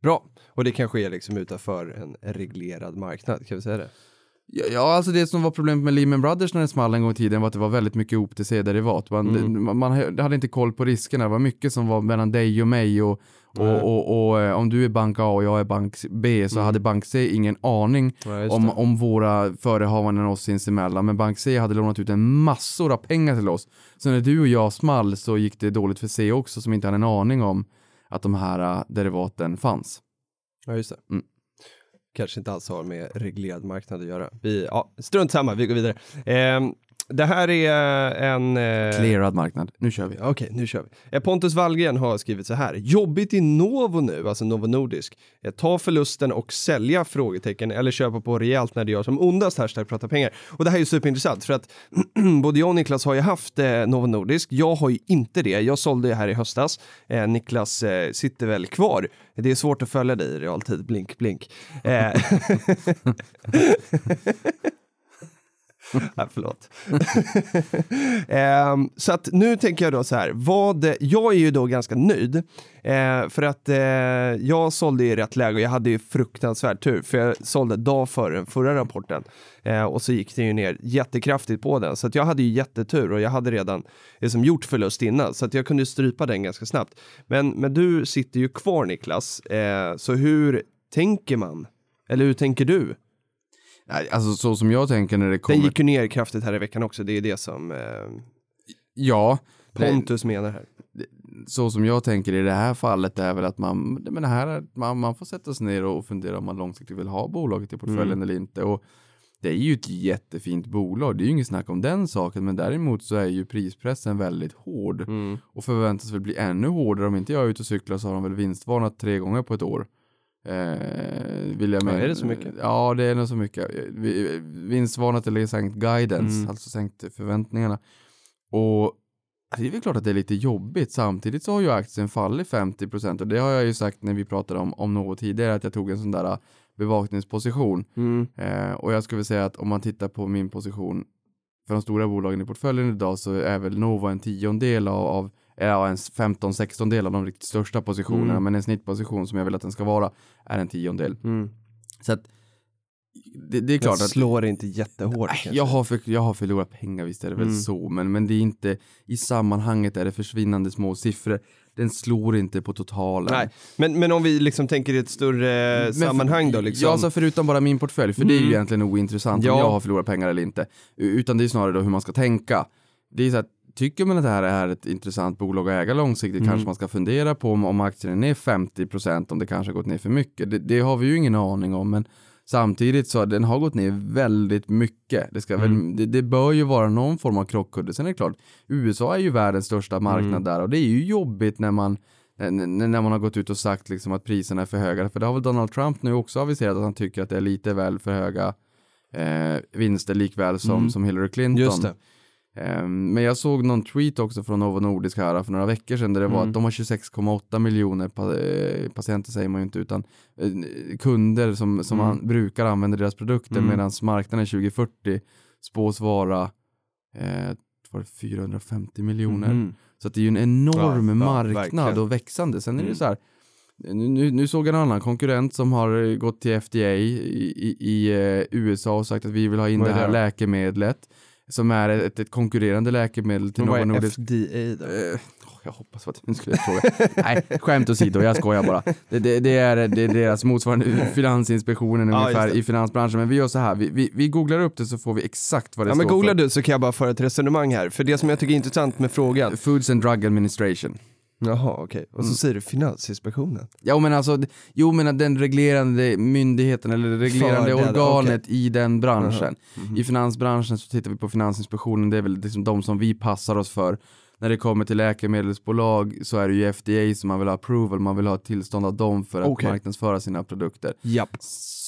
Bra. Och det kan ske liksom utanför en reglerad marknad, kan vi säga det? Ja, ja, alltså det som var problemet med Lehman Brothers när det small en gång i tiden var att det var väldigt mycket OTC-derivat. Man, Mm. man, man hade inte koll på riskerna, det var mycket som var mellan dig och mig och, och, och, och, eh, om du är bank A och jag är bank B så Mm. hade bank C ingen aning Ja, om, om våra förehavanden oss sinsemellan. Men bank C hade lånat ut en massor av pengar till oss. Så när du och jag small så gick det dåligt för C också som inte hade en aning om att de här eh, derivaten fanns. Ja, just det. Mm. Kanske inte alls har med reglerad marknad att göra. Vi, ja, strunt samma, vi går vidare. Ehm, det här är en... Eh, Clearad marknad. Nu kör vi. Okej, nu kör vi. Eh, Pontus Wallgren har skrivit så här. Jobbigt i Novo nu, alltså Novo Nordisk. Eh, Ta förlusten och sälja? frågetecken eller köpa på rejält när det gör som ondast. Hashtag prata pengar. Och det här är ju superintressant för att både jag och Niklas har ju haft eh, Novo Nordisk. Jag har ju inte det. Jag sålde det här i höstas. Eh, Niklas eh, sitter väl kvar. Det är svårt att följa dig i realtid. Blink, blink. Nej, förlåt. Ehm, så att nu tänker jag då så här, vad, jag är ju då ganska nöjd. Eh, för att eh, jag sålde i rätt läge och jag hade ju fruktansvärd tur för jag sålde dag före den förra rapporten. Eh, och så gick det ju ner jättekraftigt på den. Så att jag hade ju jättetur och jag hade redan liksom, gjort förlust innan så att jag kunde strypa den ganska snabbt. Men, men du sitter ju kvar Niklas, eh, så hur tänker man? Eller hur tänker du? Nej, Alltså så som jag tänker när det Den kommer... gick ju ner kraftigt här i veckan också, det är det som eh, Ja, det- Pontus menar här. så som jag tänker i det här fallet är väl att man, men det här, är- man, man får sätta sig ner och fundera om man långsiktigt vill ha bolaget i portföljen Mm. eller inte. Och det är ju ett jättefint bolag, det är ju inget snack om den saken, men däremot så är ju prispressen väldigt hård Mm. och förväntas väl bli ännu hårdare. Om inte jag är ute och cyklar så har de väl vinstvarnat tre gånger på ett år. Eh, vill jag Ja, med. är det så mycket? Ja, det är nog så mycket. Vi- Vinstvarnat eller sänkt guidance, Mm. alltså sänkt förväntningarna. Och det är väl klart att det är lite jobbigt. Samtidigt så har ju aktien fallit 50% och det har jag ju sagt när vi pratade om, om något tidigare att jag tog en sån där äh, bevakningsposition. Mm. Eh, och jag skulle säga att om man tittar på min position för de stora bolagen i portföljen idag så är väl Nova en tiondel av, av ja, en 15-16 del av de riktigt största positionerna, Mm. men en snittposition som jag vill att den ska vara är en tiondel. Mm. Så att det, det är Den klart att slår inte jättehårt. kanske. jag har, för, jag har förlorat pengar, visst är det väl Mm. så, men, men det är inte, i sammanhanget är det försvinnande små siffror. Den slår inte på totalen. Nej, men, men om vi liksom tänker i ett större Men sammanhang då liksom. Ja, alltså förutom bara min portfölj, för det är ju Mm. egentligen ointressant Ja. om jag har förlorat pengar eller inte. Utan det är snarare då hur man ska tänka. Det är så att, tycker man att det här är ett intressant bolag att äga långsiktigt Mm. kanske man ska fundera på om, om aktien är ner 50% om det kanske har gått ner för mycket. Det, det har vi ju ingen aning om, men samtidigt så den har gått ner väldigt mycket. Det, ska Mm. väl, det, det bör ju vara någon form av krockkudde. Sen är det klart, USA är ju världens största marknad Mm. där och det är ju jobbigt när man när man har gått ut och sagt liksom att priserna är för höga. För det har väl Donald Trump nu också aviserat att han tycker att det är lite väl för höga eh, vinster likväl som, Mm. som Hillary Clinton. Just det. Eh, men jag såg någon tweet också från Novo Nordisk här för några veckor sedan där det var Mm. att de har 26,8 miljoner eh, patienter säger man ju inte utan eh, kunder som, som Mm. brukar använda deras produkter Mm. medan marknaden 2040 spås vara eh, var det 450 miljoner. Mhm. Så det är ju en enorm Ja, ja, marknad verkligen. och växande. Sen är det Mm. så här, nu, nu- såg jag en annan konkurrent som har eh, gått till FDA i, i, i eh, USA och sagt att vi vill ha in Vad det är det här läkemedlet som är ett, ett konkurrerande läkemedel till Men vad Novo är Nordisk. FDA då? Eh, jag hoppas att du skulle fråga. Nej, skämt åsido, jag skojar bara. Det, det, det, är, det är deras motsvarande Finansinspektionen Ja, ungefär i finansbranschen. Men vi gör så här, vi, vi, vi googlar upp det så får vi exakt vad det Ja, men står googlar för. du så kan jag bara föra ett resonemang här. För det som jag tycker är intressant med frågan. Foods and Drug Administration. Jaha, okej. Och så Mm. säger du Finansinspektionen. Jo men alltså, jo men den reglerande myndigheten eller det reglerande För den, organet i den branschen. Mhm. I finansbranschen så tittar vi på Finansinspektionen, det är väl liksom de som vi passar oss för. När det kommer till läkemedelsbolag så är det ju FDA som man vill ha approval, man vill ha ett tillstånd av dem för att Okej. marknadsföra sina produkter. Japp.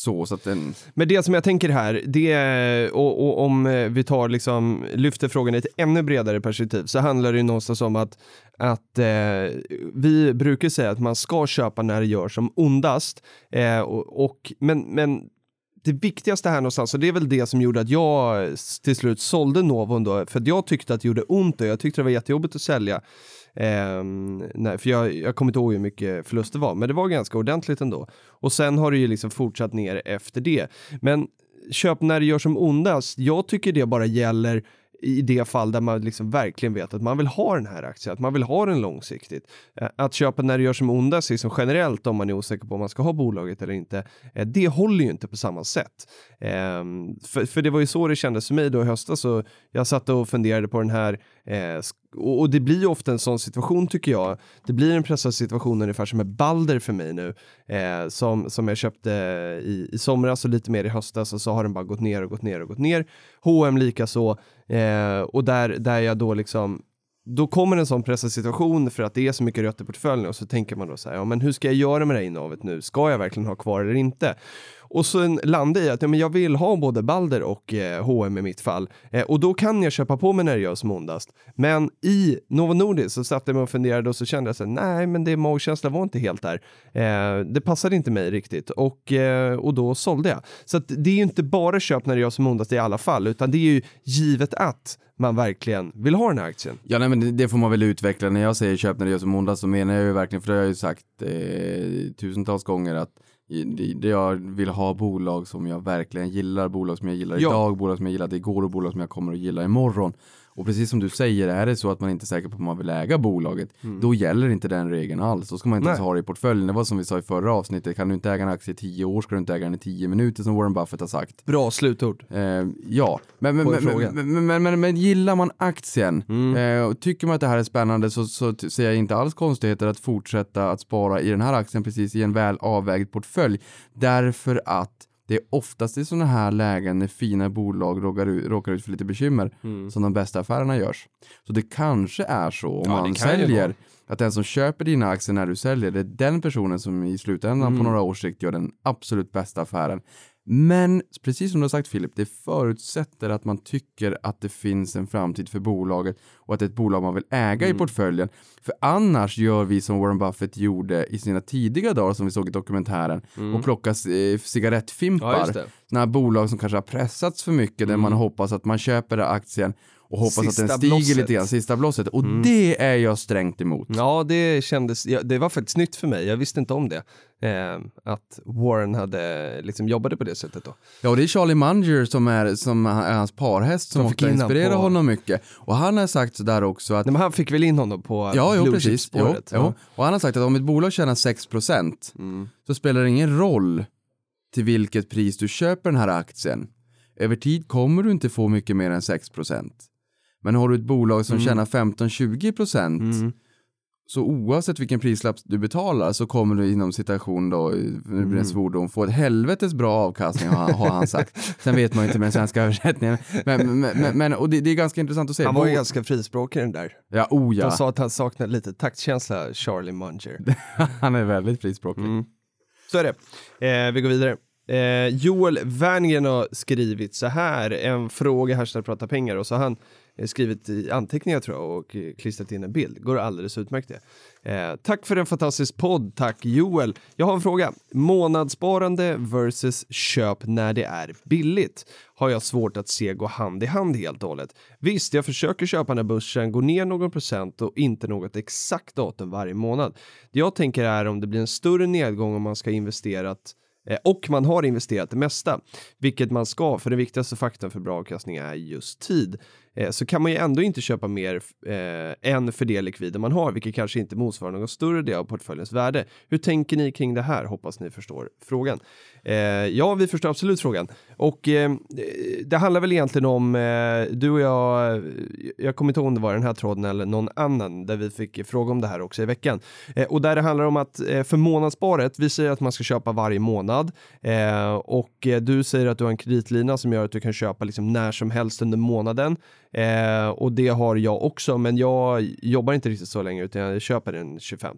Så, så att den, Men det som jag tänker här, det är, och, och om eh, vi tar liksom, lyfter frågan i ett ännu bredare perspektiv, så handlar det ju någonstans om att, att eh, vi brukar säga att man ska köpa när det gör som ondast. Eh, och, och, men, men det viktigaste här någonstans, och det är väl det som gjorde att jag till slut sålde Novon då, för att jag tyckte att det gjorde ont och jag tyckte det var jättejobbigt att sälja. Ehm, nej, för jag, jag kommer inte ihåg hur mycket förlust det var, men det var ganska ordentligt ändå. Och sen har det ju liksom fortsatt ner efter det. Men köp när det gör som ondast, jag tycker det bara gäller i det fall där man liksom verkligen vet att man vill ha den här aktien, att man vill ha den långsiktigt. Eh, att köpa när det gör som ondast, liksom generellt om man är osäker på om man ska ha bolaget eller inte, eh, det håller ju inte på samma sätt. Ehm, för, för det var ju så det kändes för mig då i höstas, så jag satt och funderade på den här, eh, och, och det blir ju ofta en sån situation tycker jag. Det blir en pressad situation ungefär som med Balder för mig nu. Eh, som, som jag köpte eh, i, i somras och lite mer i höstas och så har den bara gått ner och gått ner och gått ner. H&M lika så eh, och där, där jag då liksom då kommer en sån pressad situation för att det är så mycket rött i portföljen och så tänker man då så här, ja men hur ska jag göra med det här innehavet nu? Ska jag verkligen ha kvar eller inte? Och sen landar i att ja, men jag vill ha både Balder och eh, H&M i mitt fall. Eh, och då kan jag köpa på mig när det gör som ondast. Men i Novo Nordisk så satt jag mig och funderade och så kände jag så nej men det magkänslan var inte helt där. Eh, det passade inte mig riktigt och, eh, och då sålde jag. Så att det är ju inte bara köp när det gör som ondast i alla fall, utan det är ju givet att man verkligen vill ha den här aktien. Ja, nej, men det, det får man väl utveckla. När jag säger köp när det gör som ondast så menar jag ju verkligen, för det har jag ju sagt eh, tusentals gånger att jag vill ha bolag som jag verkligen gillar, bolag som jag gillar Ja. idag, bolag som jag gillade igår och bolag som jag kommer att gilla imorgon. Och precis som du säger, är det så att man inte är säker på om man vill äga bolaget, då gäller inte den regeln alls. Då ska man inte ens ha det i portföljen. Det var som vi sa i förra avsnittet, kan du inte äga en aktie i tio år ska du inte äga den i tio minuter som Warren Buffett har sagt. Bra slutord. Eh, ja, men, men, men, men, men, men, men, gillar man aktien Mm. eh, och tycker man att det här är spännande så, så ser jag inte alls konstigheter att fortsätta att spara i den här aktien precis i en väl avvägd portfölj. Därför att det är oftast i sådana här lägen när fina bolag råkar ut, råkar ut för lite bekymmer som de bästa affärerna görs. Så det kanske är så om Ja, man säljer att den som köper dina aktier när du säljer, det är den personen som i slutändan Mm. på några års sikt gör den absolut bästa affären. Men precis som du har sagt Filip, det förutsätter att man tycker att det finns en framtid för bolaget och att det är ett bolag man vill äga Mm. i portföljen. För annars gör vi som Warren Buffett gjorde i sina tidiga dagar som vi såg i dokumentären och plockar eh, cigarettfimpar. Mm. Ja. Sådana här bolag som kanske har pressats för mycket där man hoppas att man köper aktien och hoppas att Sista den stiger blosset. lite grann, sista blåset. Och det är jag strängt emot. Ja, det kändes, ja, det var faktiskt nytt för mig. Jag visste inte om det. Eh, att Warren hade liksom jobbade på det sättet då. Ja, och det är Charlie Munger som är, som är hans parhäst som ofta inspirerar på- honom mycket. Och han har sagt sådär också att Nej, men han fick väl in honom på Ja, jo, precis. Jo, chip-spåret. jo. Och han har sagt att om ett bolag tjänar 6% Mm. så spelar det ingen roll till vilket pris du köper den här aktien. Över tid kommer du inte få mycket mer än 6%. Men har du ett bolag som tjänar 15-20% Mm. så oavsett vilken prislapp du betalar så kommer du inom citation då, nu blir det Mm. en svordom, få ett helvetes bra avkastning har han, har han sagt. Sen vet man ju inte med den svenska översättningen. Men, men, men, men och det, det är ganska intressant att se. Han var ju Bo- ganska frispråkig den där. Ja, oh De sa att han saknade lite taktkänsla, Charlie Munger. han är väldigt frispråkig. Mm. Så är det. Eh, vi går vidare. Eh, Joel Werngren har skrivit så här, en fråga, hashtag prata pengar och så har han Eh, skrivit i anteckningar tror jag och eh, klistrat in en bild. Går alldeles utmärkt det. Eh, tack för en fantastisk podd, tack Joel. Jag har en fråga. Månadssparande versus köp när det är billigt har jag svårt att se gå hand i hand helt och hållet. Visst, jag försöker köpa när börsen går ner någon procent och inte något exakt datum varje månad. Det jag tänker är om det blir en större nedgång om man ska investerat eh, och man har investerat det mesta, vilket man ska, för den viktigaste faktorn för bra avkastning är just tid, eh, så kan man ju ändå inte köpa mer eh, än för det likvider man har, vilket kanske inte motsvarar någon större del av portföljens värde. Hur tänker ni kring det här? Hoppas ni förstår frågan. Eh, ja, vi förstår absolut frågan. Och eh, det handlar väl egentligen om, eh, du och jag, jag kommer inte ihåg om det var den här tråden eller någon annan, där vi fick fråga om det här också i veckan. Eh, och där det handlar om att eh, för månadssparet, vi säger att man ska köpa varje månad eh, och eh, du säger att du har en kreditlina som gör att du kan köpa liksom när som helst under månaden. Eh, och det har jag också, men jag jobbar inte riktigt så länge utan jag köper den 25.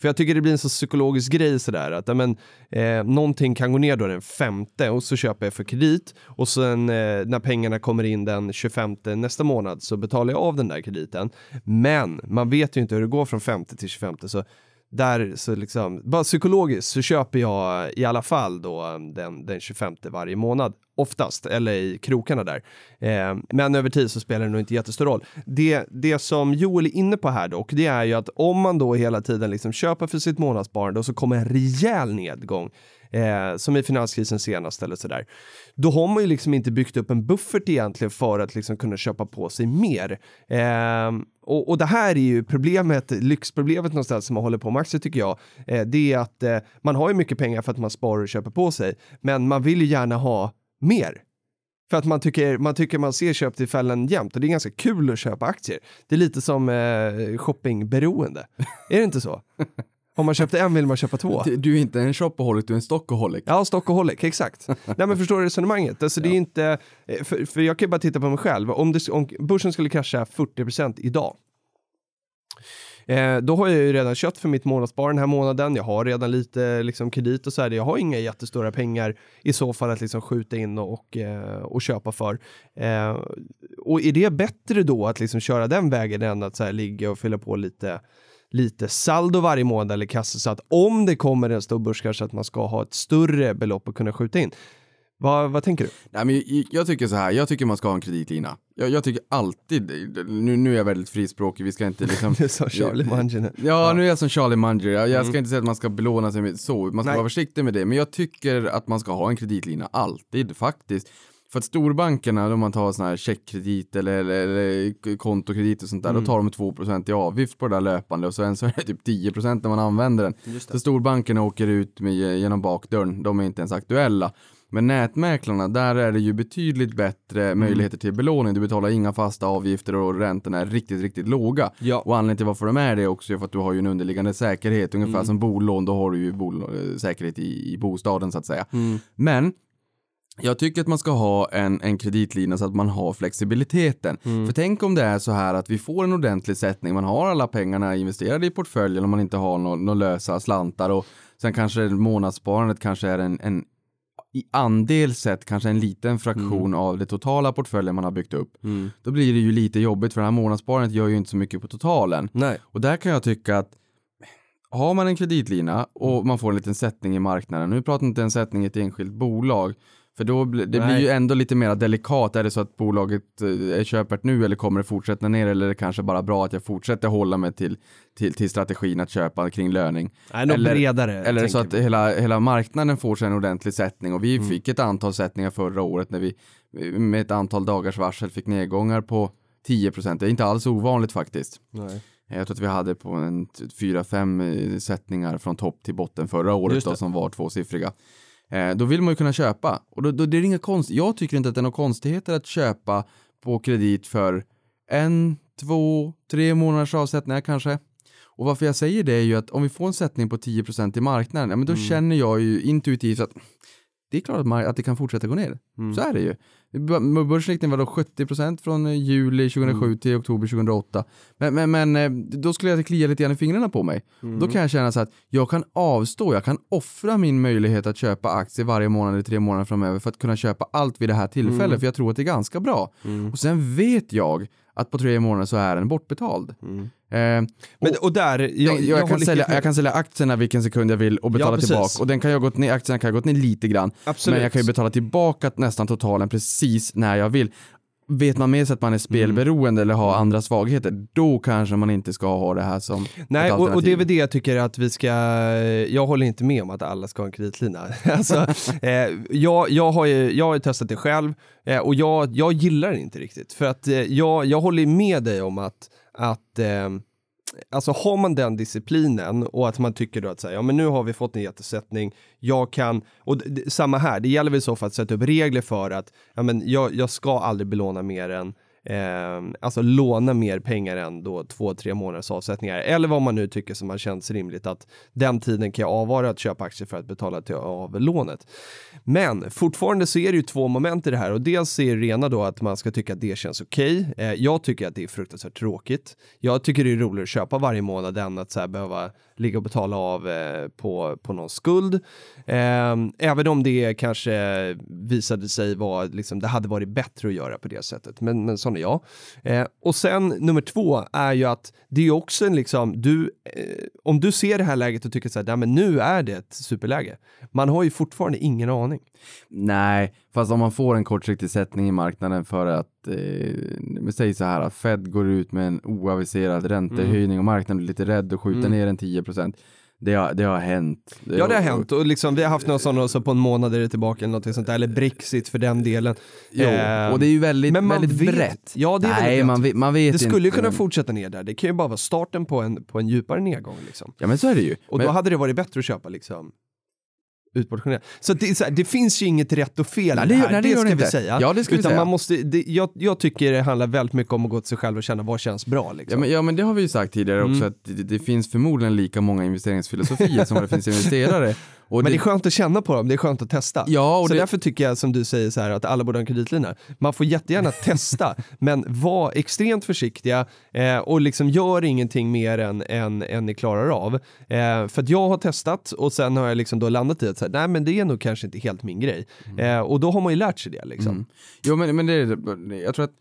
För jag tycker det blir en så psykologisk grej sådär att men, eh, någonting kan gå ner då den 5 och så köper jag för kredit och sen eh, när pengarna kommer in den 25 nästa månad så betalar jag av den där krediten. Men man vet ju inte hur det går från 5 till 25 så där så liksom, bara psykologiskt så köper jag i alla fall då um, den, den 25 varje månad, oftast, eller i krokarna där. Eh, men över tid så spelar det nog inte jättestor roll. Det, det som Joel är inne på här dock, det är ju att om man då hela tiden liksom köper för sitt månadssparande och så kommer en rejäl nedgång, eh, som i finanskrisen senast eller sådär, då har man ju liksom inte byggt upp en buffert egentligen för att liksom kunna köpa på sig mer. Eh, och, och det här är ju problemet, lyxproblemet någonstans som man håller på med aktier tycker jag. Eh, det är att eh, man har ju mycket pengar för att man sparar och köper på sig, men man vill ju gärna ha mer. För att man tycker, man tycker man ser köptillfällen jämt och det är ganska kul att köpa aktier. Det är lite som eh, shoppingberoende. är det inte så? Om man köpte en vill man köpa två. Du- Du är inte en shopaholic, du är en stockaholic. Ja, stockaholic, exakt. Nej men förstår du resonemanget? Alltså det är inte, eh, för, för jag kan ju bara titta på mig själv. Om, det, om börsen skulle krascha 40% idag. Eh, då har jag ju redan köpt för mitt månadsspar den här månaden. Jag har redan lite liksom, kredit och så här. Jag har inga jättestora pengar i så fall att liksom skjuta in och, och, eh, och köpa för. Eh, och är det bättre då att liksom köra den vägen än att så här, ligga och fylla på lite lite saldo varje månad eller kassa så att om det kommer en stor börskrasch att man ska ha ett större belopp att kunna skjuta in. Vad, vad tänker du? Nej, men jag, jag tycker så här, jag tycker man ska ha en kreditlina. Jag, jag tycker alltid, nu, nu är jag väldigt frispråkig, vi ska inte liksom... Det sa Charlie Munger nu. Ja, nu är jag som Charlie Munger. Jag, jag ska inte säga att man ska belåna sig med så, man ska Nej. vara försiktig med det. Men jag tycker att man ska ha en kreditlina, alltid faktiskt. För att storbankerna, om man tar sån här checkkredit eller, eller, eller kontokredit och sånt där, då tar de 2% i avgift på det där löpande och sen så är det typ 10% när man använder den. Så storbankerna åker ut med, genom bakdörren, de är inte ens aktuella. Men nätmäklarna, där är det ju betydligt bättre möjligheter till belåning. Du betalar inga fasta avgifter och räntorna är riktigt, riktigt låga. Ja. Och anledningen till varför de är det också är för att du har ju en underliggande säkerhet, ungefär som bolån, då har du ju säkerhet i, i bostaden så att säga. Men jag tycker att man ska ha en, en kreditlina så att man har flexibiliteten. För tänk om det är så här att vi får en ordentlig sättning, man har alla pengarna investerade i portföljen om man inte har några nå lösa slantar och sen kanske månadssparandet kanske är en, en i andel sett kanske en liten fraktion av det totala portföljen man har byggt upp. Då blir det ju lite jobbigt för det här månadssparandet gör ju inte så mycket på totalen. Nej. Och där kan jag tycka att har man en kreditlina och man får en liten sättning i marknaden, nu pratar inte en sättning i ett enskilt bolag, för då blir, det blir Nej. ju ändå lite mer delikat. Är det så att bolaget eh, är köpert nu eller kommer det fortsätta ner eller är det kanske bara bra att jag fortsätter hålla mig till, till, till strategin att köpa kring löning? Nej, något Eller- bredare. Eller så att vi. hela, hela marknaden får sig en ordentlig sättning och vi Mm. fick ett antal sättningar förra året när vi med ett antal dagars varsel fick nedgångar på 10% Det är inte alls ovanligt faktiskt. Nej. Jag tror att vi hade på en t- fyra, fem eh, sättningar från topp till botten förra året då, som var tvåsiffriga. Eh, då vill man ju kunna köpa och då, då det är inga konst. Jag tycker inte att det är några konstigheter att köpa på kredit för en, två, tre månaders avsättningar kanske. Och varför jag säger det är ju att om vi får en sättning på 10% i marknaden, ja, men då Mm. känner jag ju intuitivt att det är klart att, mar- att det kan fortsätta gå ner. Mm. Så är det ju. B- Börsriktningen var då 70% från eh, juli 2007 Mm. till oktober 2008. Men, men, men eh, då skulle jag klia lite grann i fingrarna på mig. Mm. Då kan jag känna så att jag kan avstå, jag kan offra min möjlighet att köpa aktier varje månad i tre månader framöver för att kunna köpa allt vid det här tillfället, Mm. för jag tror att det är ganska bra. Och sen vet jag att på tre månader så är den bortbetald. Mm. Eh, Men, och där, jag, jag, jag, kan sälja, jag kan sälja aktierna vilken sekund jag vill och betala precis. tillbaka. Och den kan jag gått ner, aktierna kan ha gått ner lite grann. Absolut. Men jag kan ju betala tillbaka nästan totalen precis när jag vill. Vet man med sig att man är spelberoende eller har andra svagheter, då kanske man inte ska ha det här som Nej, och, och det är väl det jag tycker att vi ska, jag håller inte med om att alla ska ha en kreditlina. alltså, eh, jag, jag, har ju, jag har ju testat det själv eh, och jag, jag gillar det inte riktigt. För att eh, jag, jag håller med dig om att, att eh, Alltså har man den disciplinen och att man tycker då att säga, ja men nu har vi fått en jättesättning, jag kan, och samma här, det gäller väl så för att sätta upp regler för att, ja men jag, jag ska aldrig belåna mer än Eh, alltså låna mer pengar än då två, tre månaders avsättningar. Eller vad man nu tycker som man känns rimligt att den tiden kan jag avvara att köpa aktier för att betala till av lånet. Men fortfarande så är det ju två moment i det här och dels är det rena då att man ska tycka att det känns okej. Eh, jag tycker att det är fruktansvärt tråkigt. Jag tycker det är roligare att köpa varje månad än att så här behöva ligga och betala av eh, på, på någon skuld. Eh, även om det kanske visade sig vara, liksom, det hade varit bättre att göra på det sättet. Men, men sån är jag. Eh, och sen nummer två är ju att det är också en liksom, du, eh, om du ser det här läget och tycker så här, men nu är det ett superläge. Man har ju fortfarande ingen aning. Nej, fast om man får en kortsiktig sättning i marknaden för att, eh, vi säger så här, att Fed går ut med en oaviserad räntehöjning och marknaden blir lite rädd och skjuter Mm. ner en 10 Det har, det har hänt. Ja, det har hänt och liksom, vi har haft några sådana så på en månad är det tillbaka eller något sånt där, eller Brexit för den delen. Jo, Eh, och det är ju väldigt, men man väldigt vet- brett. Ja, det är Nej, brett. man vet, man vet Det skulle ju inte, kunna men- fortsätta ner där, det kan ju bara vara starten på en, på en djupare nedgång. Liksom. Ja, men så är det ju. Och men, då hade det varit bättre att köpa liksom utportionerad. Så, det, så här, det finns ju inget rätt och fel Nej, det- här, nej, det det, ska det vi inte. säga. Ja, det ska vi Utan säga. Man måste, det, jag, jag tycker det handlar väldigt mycket om att gå till sig själv och känna vad känns bra. Ja Liksom. men, ja men det har vi ju sagt tidigare också Mm. att det, det finns förmodligen lika många investeringsfilosofier som det finns investerare. Men det är skönt att känna på dem, det är skönt att testa. Ja, och så därför tycker jag som du säger så här att alla borde ha en kreditlina. Man får jättegärna testa, men var extremt försiktiga eh, och liksom gör ingenting mer än, än, än ni klarar av. Eh, för att jag har testat och sen har jag liksom då landat i att så här, nej men det är nog kanske inte helt min grej. Eh, och då har man ju lärt sig det liksom. Mm. Jo men, men det är jag tror att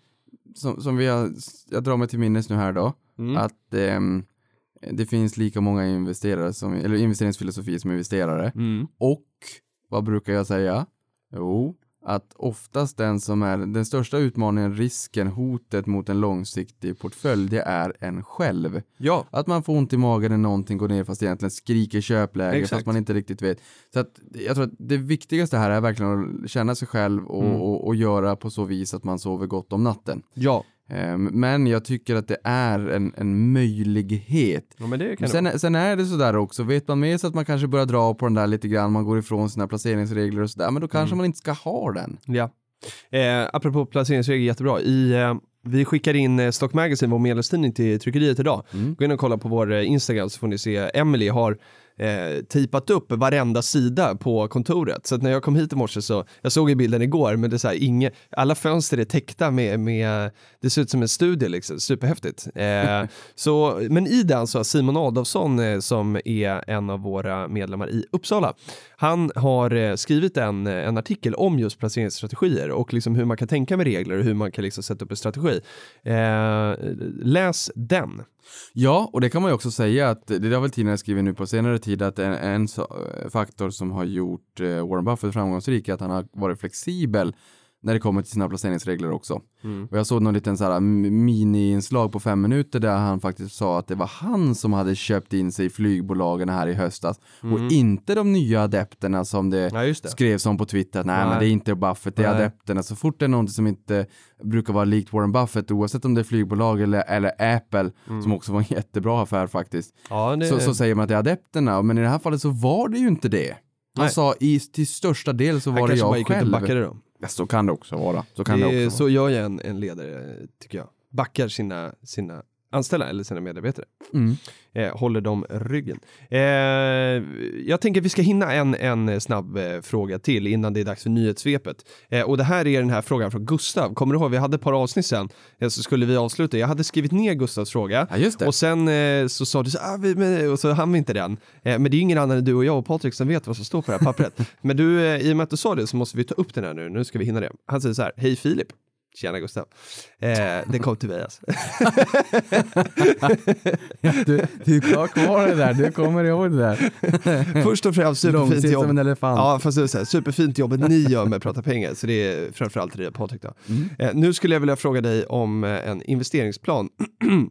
som, som vi har, jag drar mig till minnes nu här då, Mm. att ehm, det finns lika många investerare som, eller investeringsfilosofier som investerare. Mm. Och vad brukar jag säga? Jo, att oftast den som är den största utmaningen, risken, hotet mot en långsiktig portfölj, det är en själv. Ja, Att man får ont i magen när någonting går ner fast egentligen skriker köpläge Exakt. fast man inte riktigt vet. Så att jag tror att det viktigaste här är verkligen att känna sig själv och, Mm. och, och göra på så vis att man sover gott om natten. ja. Ehm, Men jag tycker att det är en, en möjlighet. ja. Sen, sen är det sådär också, vet man med sig att man kanske börjar dra på den där lite grann, man går ifrån sina placeringsregler och sådär, men då kanske Mm. man inte ska ha den. Ja. Eh, apropå placeringsregler, jättebra. I, eh, vi skickar in eh, Stock Magazine, vår medlemstidning, till tryckeriet idag. Mm. Gå in och kolla på vår eh, Instagram så får ni se. Emily har eh, tejpat upp varenda sida på kontoret. Så att när jag kom hit i morse så, jag såg ju bilden igår, men det är så här, inge, alla fönster är täckta med, med, det ser ut som en studie liksom, superhäftigt. Eh, så, men i den så har Simon Adolfsson eh, som är en av våra medlemmar i Uppsala, han har eh, skrivit en, en artikel om just placeringsstrategier och liksom hur man kan tänka med regler och hur man kan liksom sätta upp en strategi. Eh, läs den. Ja, och det kan man ju också säga att det har väl tidningar skrivit nu på senare tid att en, en faktor som har gjort eh, Warren Buffett framgångsrik är att han har varit flexibel när det kommer till sina placeringsregler också. Och jag såg någon liten så här mini-inslag på fem minuter där han faktiskt sa att det var han som hade köpt in sig i flygbolagen här i höstas och inte de nya adepterna som det Ja, det. skrevs om på Twitter nej, Nej. men det är inte Buffett, det är Nej. adepterna. Så fort det är någonting som inte brukar vara likt Warren Buffett, oavsett om det är flygbolag eller, eller Apple, som också var en jättebra affär faktiskt, Ja, det, så, så säger man att det är adepterna. Men i det här fallet så var det ju inte det. Han Nej. sa i, till största del så var det kanske bara jag själv. Ja, så kan det också vara. Så kan det, Det också så gör ju en, en ledare, tycker jag. Backar sina, sina anställda eller sina medarbetare. Mm. Eh, håller dem ryggen. Eh, jag tänker att vi ska hinna en, en snabb eh, fråga till innan det är dags för nyhetssvepet. Eh, och det här är den här frågan från Gustav. Kommer du ihåg, vi hade ett par avsnitt sen, eh, så skulle vi avsluta. Jag hade skrivit ner Gustavs fråga. Ja, just det. Och sen eh, så sa du så ah, vi, men, och så hann vi inte den. Men det är ingen annan än du och jag och Patrik som vet vad som står på det här pappret. men du, i och med att du sa det så måste vi ta upp den här nu. Nu ska vi hinna det. Han säger så här, hej Filip. Tjena Gustav. Eh, det kom till mig alltså. Du, du har kvar det där, du kommer ihåg det där. Först och främst superfint Långsikt jobb. som en elefant. Ja, fast det är så här, superfint jobbet ni gör med prata pengar, så det är framförallt det Patrik då. Mm. Eh, nu skulle jag vilja fråga dig om eh, en investeringsplan.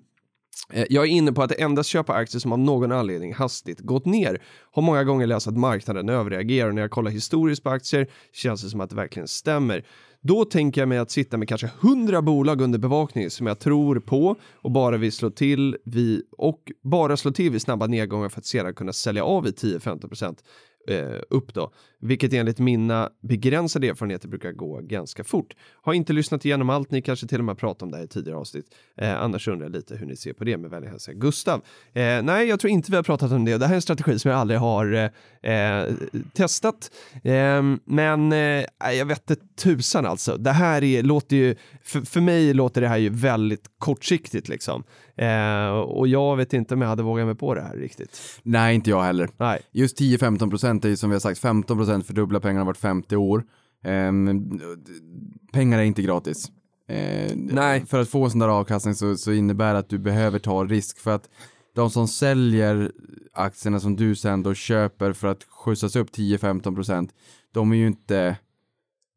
Eh, Jag är inne på att endast köpa aktier som av någon anledning hastigt gått ner. Har många gånger läst att marknaden överreagerar och när jag kollar historiskt på aktier känns det som att det verkligen stämmer. Då tänker jag mig att sitta med kanske 100 bolag under bevakning som jag tror på och bara vill slå till vid och bara slå till vid snabba nedgångar för att sedan kunna sälja av i 10-15 procent eh, upp då, vilket enligt mina begränsade erfarenheter brukar gå ganska fort. Har inte lyssnat igenom allt, ni kanske till och med pratat om det här i tidigare avsnitt. Eh, annars undrar jag lite hur ni ser på det med vänlig hälsning Gustav. Eh, nej, jag tror inte vi har pratat om det. Det här är en strategi som jag aldrig har eh, eh, testat. Eh, men eh, jag vet inte tusan alltså. Det här är, låter ju, för, för mig låter det här ju väldigt kortsiktigt liksom. Och jag vet inte om jag hade vågat mig på det här riktigt. Nej, inte jag heller. Nej. Just 10-15 procent är ju som vi har sagt 15 procent fördubblar pengarna vart 50 år. Ehm, pengar är inte gratis. Eh, Nej. För att få en sån där avkastning så, så innebär det att du behöver ta risk för att de som säljer aktierna som du sen då köper för att skjutsas upp 10-15 procent, de är ju inte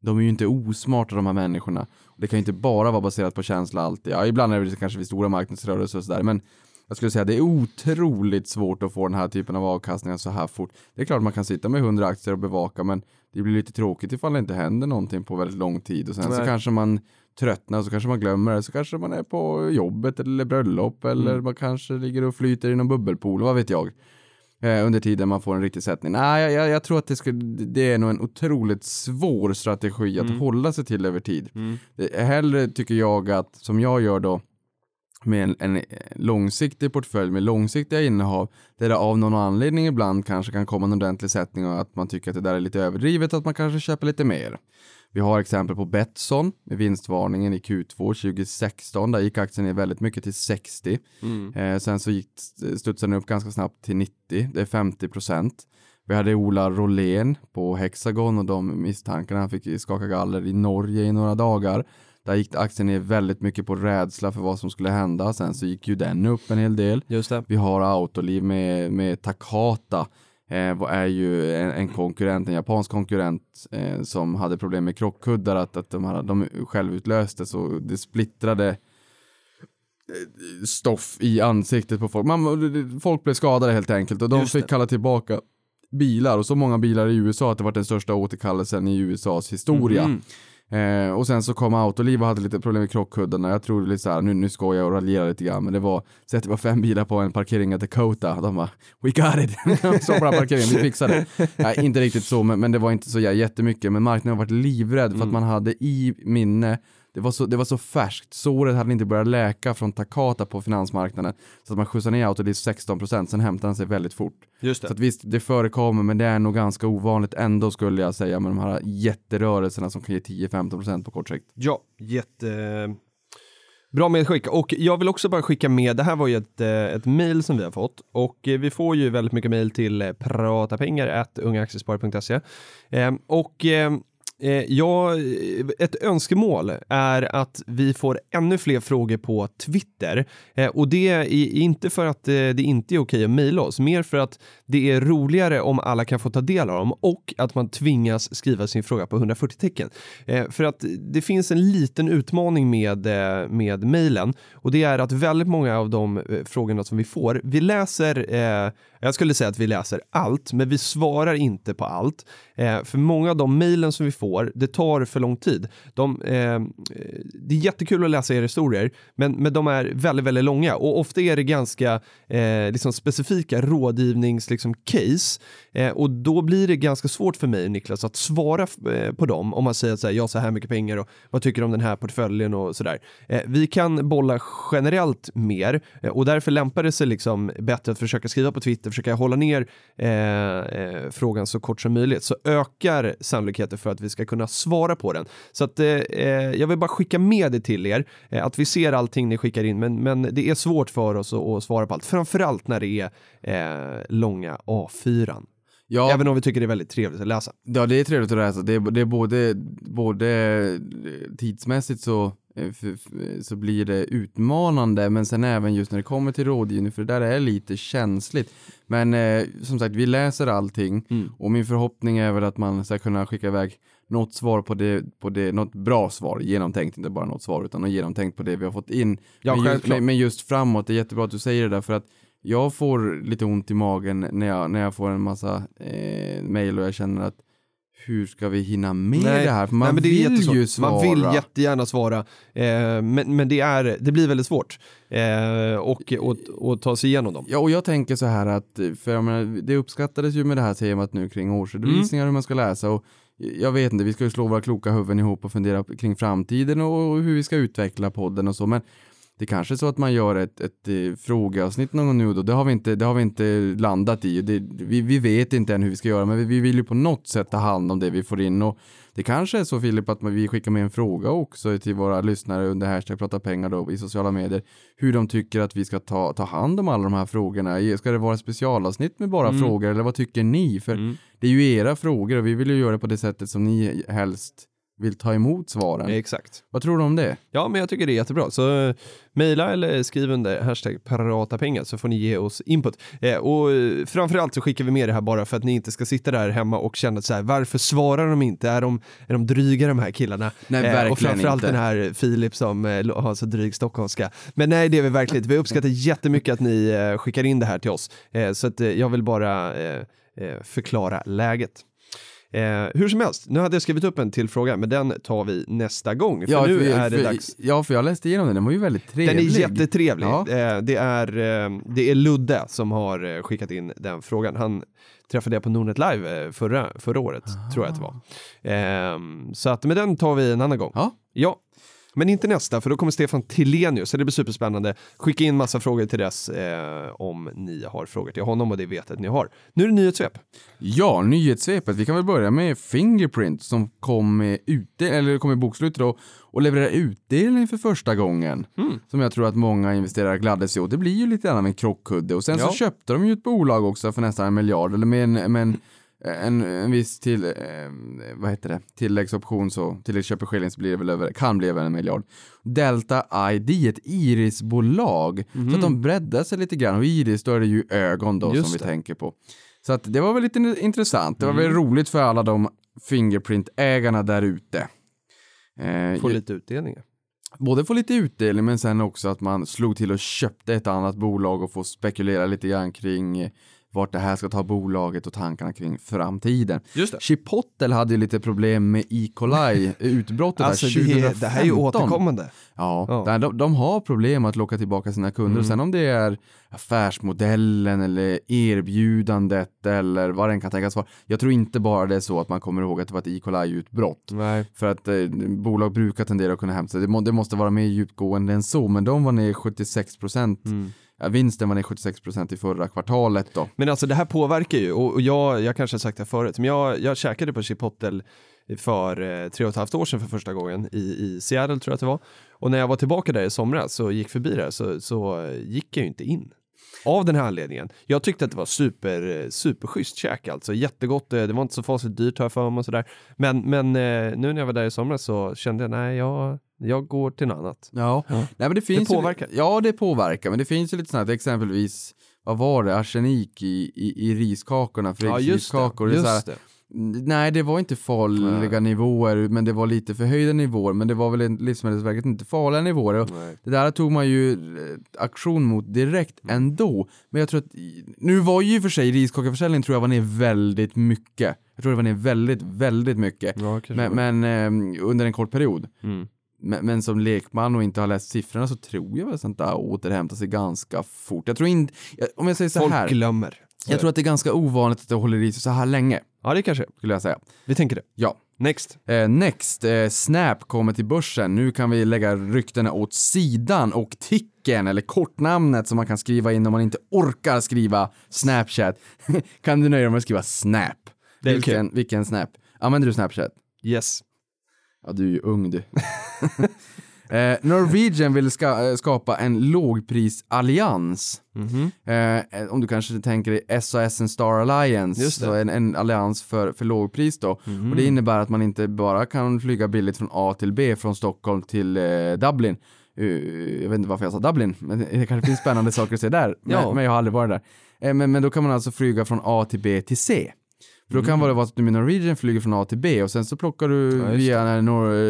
de är ju inte osmarta de här människorna. Det kan ju inte bara vara baserat på känsla alltid. Ja, ibland är det kanske vid stora marknadsrörelser och sådär, men jag skulle säga det är otroligt svårt att få den här typen av avkastningar så här fort. Det är klart man kan sitta med 100 aktier och bevaka, men det blir lite tråkigt ifall det inte händer någonting på väldigt lång tid och sen så Nej. kanske man tröttnar, så kanske man glömmer det, så kanske man är på jobbet eller bröllop eller Mm. man kanske ligger och flyter i någon bubbelpool, vad vet jag. eh, under tiden man får en riktig sättning. Nej, jag, jag, jag tror att det, skulle, det är nog en otroligt svår strategi att Mm. hålla sig till över tid. Mm. Är Hellre tycker jag att, som jag gör då, med en, en långsiktig portfölj med långsiktiga innehav där det av någon anledning ibland kanske kan komma en ordentlig sättning och att man tycker att det där är lite överdrivet att man kanske köper lite mer. Vi har exempel på Betsson med vinstvarningen i Q2 2016. Där gick aktien ner väldigt mycket till 60. Mm. Eh, sen så gick, studsade den upp ganska snabbt till 90. Det är 50 procent. Vi hade Ola Rolén på Hexagon och de misstankarna han fick skaka galler i Norge i några dagar. Där gick aktien ner väldigt mycket på rädsla för vad som skulle hända. Sen så gick ju den upp en hel del. Just det. Vi har Autoliv med, med Takata. Eh, är ju en, en konkurrent, en japansk konkurrent eh, som hade problem med krockkuddar, att, att de, hade, de självutlöste så det splittrade eh, stoff i ansiktet på folk. Man, folk blev skadade helt enkelt och de Just fick det. kalla tillbaka bilar och så många bilar i USA att det var den största återkallelsen i USAs historia. Mhm. Eh, och sen så kom Autoliv och hade lite problem med krockkuddarna. Jag tror lite såhär, nu, nu skojar jag och raljerar lite grann, men det var, så att det var fem bilar på en parkering i Dakota. De bara, we got it! så här parkeringen, vi fixade det. Nej, inte riktigt så, men, men det var inte så jä- jättemycket. Men marknaden har varit livrädd för att Mm. man hade i minne det var, så, det var så färskt, såret hade inte börjat läka från Takata på finansmarknaden. Så att man skjutsade ner Autoliv 16%, sen hämtade han sig väldigt fort. Just Så det. att visst, det förekommer, men det är nog ganska ovanligt ändå skulle jag säga med de här jätterörelserna som kan ge 10-15% på kort sikt. Ja, jätte... Bra medskick. Och jag vill också bara skicka med, det här var ju ett, eh, ett mail som vi har fått och eh, vi får ju väldigt mycket mail till eh, pratapengar.ungaaktiespar.se eh, och Eh, ja, ett önskemål är att vi får ännu fler frågor på Twitter. Eh, och det är inte för att eh, det inte är okej att mejla oss, mer för att det är roligare om alla kan få ta del av dem och att man tvingas skriva sin fråga på 140 tecken. Eh, för att det finns en liten utmaning med, eh, med mejlen och det är att väldigt många av de eh, frågorna som vi får, vi läser, eh, jag skulle säga att vi läser allt, men vi svarar inte på allt. Eh, för många av de mejlen som vi får, det tar för lång tid. De, eh, det är jättekul att läsa era historier, men, men de är väldigt, väldigt långa och ofta är det ganska eh, liksom specifika rådgivnings liksom, case eh, och då blir det ganska svårt för mig, Niklas, att svara eh, på dem om man säger att så här, jag har så här mycket pengar och vad tycker du om den här portföljen och sådär. Eh, vi kan bolla generellt mer eh, och därför lämpar det sig liksom bättre att försöka skriva på Twitter, försöka hålla ner eh, eh frågan så kort som möjligt så ökar sannolikheten för att vi ska kunna svara på den. Så att eh, eh, jag vill bara skicka med det till er, eh, att vi ser allting ni skickar in, men, men det är svårt för oss att, att svara på allt, framförallt när det är eh, långa A4. Ja, Även om vi tycker det är väldigt trevligt att läsa. ja, det är trevligt att läsa. Det är, det är både, både eh, tidsmässigt så, eh, så blir det utmanande, men sen även just när det kommer till rådgivning, för det där är lite känsligt. Men eh, som sagt, vi läser allting Mm. och min förhoppning är väl att man ska kunna skicka iväg något svar på det, på det, något bra svar, genomtänkt, inte bara något svar, utan något genomtänkt på det vi har fått in. Ja, men, just, men just framåt, det är jättebra att du säger det där, för att jag får lite ont i magen när jag, när jag får en massa eh, mail och jag känner att hur ska vi hinna med Nej, det här? För man Nej, det vill jättesvårt. ju svara. Man vill jättegärna svara, eh, men, men det, är, det blir väldigt svårt eh, och, och, och ta sig igenom dem. Ja, och jag tänker så här att, för jag menar, det uppskattades ju med det här temat nu kring årsredovisningar hur man ska läsa och jag vet inte, vi ska ju slå våra kloka huvuden ihop och fundera kring framtiden och hur vi ska utveckla podden och så, men det kanske är så att man gör ett, ett eh, frågeavsnitt någon gång nu och då. Det har vi inte, det har vi inte landat i. Det, vi, vi vet inte än hur vi ska göra, men vi, vi vill ju på något sätt ta hand om det vi får in och det kanske är så Filip att vi skickar med en fråga också till våra lyssnare under hashtag prata pengar då i sociala medier. Hur de tycker att vi ska ta, ta hand om alla de här frågorna. Ska det vara ett specialavsnitt med bara Mm. frågor eller vad tycker ni? För Mm. det är ju era frågor och vi vill ju göra det på det sättet som ni helst vill ta emot svaren. Exakt. Vad tror du om det? Ja, men jag tycker det är jättebra. Så eh, mejla eller skriv under hashtag pratapengar så får ni ge oss input. Eh, och eh, framförallt så skickar vi med det här bara för att ni inte ska sitta där hemma och känna så här, varför svarar de inte? Är de, är de dryga de här killarna? Nej, Eh, verkligen och framförallt inte. den här Filip som eh, har så dryg stockholmska. Men nej, det är vi verkligen inte. Vi uppskattar jättemycket att ni eh, skickar in det här till oss. Eh, så att, eh, jag vill bara eh, eh, förklara läget. Eh, hur som helst, nu hade jag skrivit upp en till fråga, men den tar vi nästa gång. För Ja, nu för, är det för, dags. ja, för jag läste igenom den, den var ju väldigt trevlig. Den är jättetrevlig. Ja. Eh, det, är, eh, det är Ludde som har eh, skickat in den frågan. Han träffade jag på Nordnet Live eh, förra, förra året, tror jag att det var. Ehm, så att, men den tar vi en annan gång. Ja. Ja, men inte nästa, för då kommer Stefan Tilenius, så det blir superspännande. Skicka in massa frågor till dess eh, om ni har frågor till honom och det vet att ni har. Nu är det nyhetssvep. Ja, nyhetssvepet. Vi kan väl börja med Fingerprint som kom ute, eller kom med bokslut då och levererar utdelning för första gången. Mm. Som jag tror att många investerare gladde sig åt. Det blir ju lite grann av en krockkudde. Och sen Ja. så köpte de ju ett bolag också för nästan en miljard, eller med en, med en en, en viss till, eh, vad heter det, tilläggsoption så, tilläggsköpeskilling så blir det väl över, kan bli över en miljard. Delta ID, ett irisbolag. Så att de breddar sig lite grann och iris då är det ju ögon då Just som vi det. tänker på. Så att det var väl lite intressant. Det var väl roligt för alla de Fingerprint-ägarna där ute. Eh, Får lite utdelningar. både få lite utdelning men sen också att man slog till och köpte ett annat bolag och få spekulera lite grann kring eh, vart det här ska ta bolaget och tankarna kring framtiden. Just det. Chipotle hade ju lite problem med E. coli, utbrottet Alltså där det, 2015. är- det här är ju återkommande. Ja, Ja. där De, de har problem att locka tillbaka sina kunder. Mm. Sen om det är affärsmodellen eller erbjudandet eller vad den kan tänkas vara. Jag tror inte bara det är så att man kommer ihåg att det var ett E. coli-utbrott. Nej. För att eh, bolag brukar tendera att kunna hämta sig. Det, må, det måste vara mer djupgående än så, men de var ner 76 procent. Mm. Vinsten var ner 76 procent i förra kvartalet då. Men alltså det här påverkar ju, och jag, jag kanske har sagt det förut, men jag, jag käkade på Chipotle för eh, tre och ett halvt år sedan för första gången i, i Seattle tror jag att det var. Och när jag var tillbaka där i somras och gick förbi där så, så gick jag ju inte in. Av den här anledningen. Jag tyckte att det var super, superschysst käk alltså. Jättegott, eh, det var inte så fasligt dyrt har jag för mig och sådär. Men, men eh, nu när jag var där i somras så kände jag, nej, jag, jag går till något annat. Ja, Ja. Nej, men det finns ju- påverkar. ja, det påverkar, men det finns ju lite sånt här, exempelvis, vad var det, arsenik i, i, i riskakorna, Fredriks riskakor. Det Just det. Nej, det var inte farliga Nej. nivåer, men det var lite förhöjda nivåer, men det var väl Livsmedelsverket inte farliga nivåer. Och Nej. Det där tog man ju eh, aktion mot direkt Mm. ändå. Men jag tror att, nu var ju i och för sig riskakeförsäljningen tror jag var ner väldigt mycket. Jag tror det var ner väldigt, väldigt mycket. Ja, Men, men eh, under en kort period. Mm. Men, men som lekman och inte har läst siffrorna så tror jag väl sånt där återhämtar sig ganska fort. Jag tror inte, om jag säger så Folk här. glömmer. Jag tror att det är ganska ovanligt att det håller i sig så här länge, Ja, det kanske. skulle jag säga. Vi tänker det. Ja. Next. Eh, next, eh, Snap kommer till börsen. Nu kan vi lägga ryktena åt sidan och ticken, eller kortnamnet som man kan skriva in om man inte orkar skriva Snapchat, kan du nöja dig med att skriva Snap. Det vilken, vilken Snap? Använder du Snapchat? Yes. Ja, du är ju ung du. eh, Norwegian vill ska, eh, skapa en lågprisallians. Mhm. Eh, om du kanske tänker dig SAS and Star Alliance, så en, en allians för, för lågpris då. Mhm. Och det innebär att man inte bara kan flyga billigt från A till B, från Stockholm till eh, Dublin. Eh, jag vet inte varför jag sa Dublin, men det kanske finns spännande saker att se där. Men, Ja. men jag har aldrig varit där. Men, men då kan man alltså flyga från A till B till C. För då kan Mm. det vara att du med Norwegian flyger från A till B och sen så plockar du Ja, via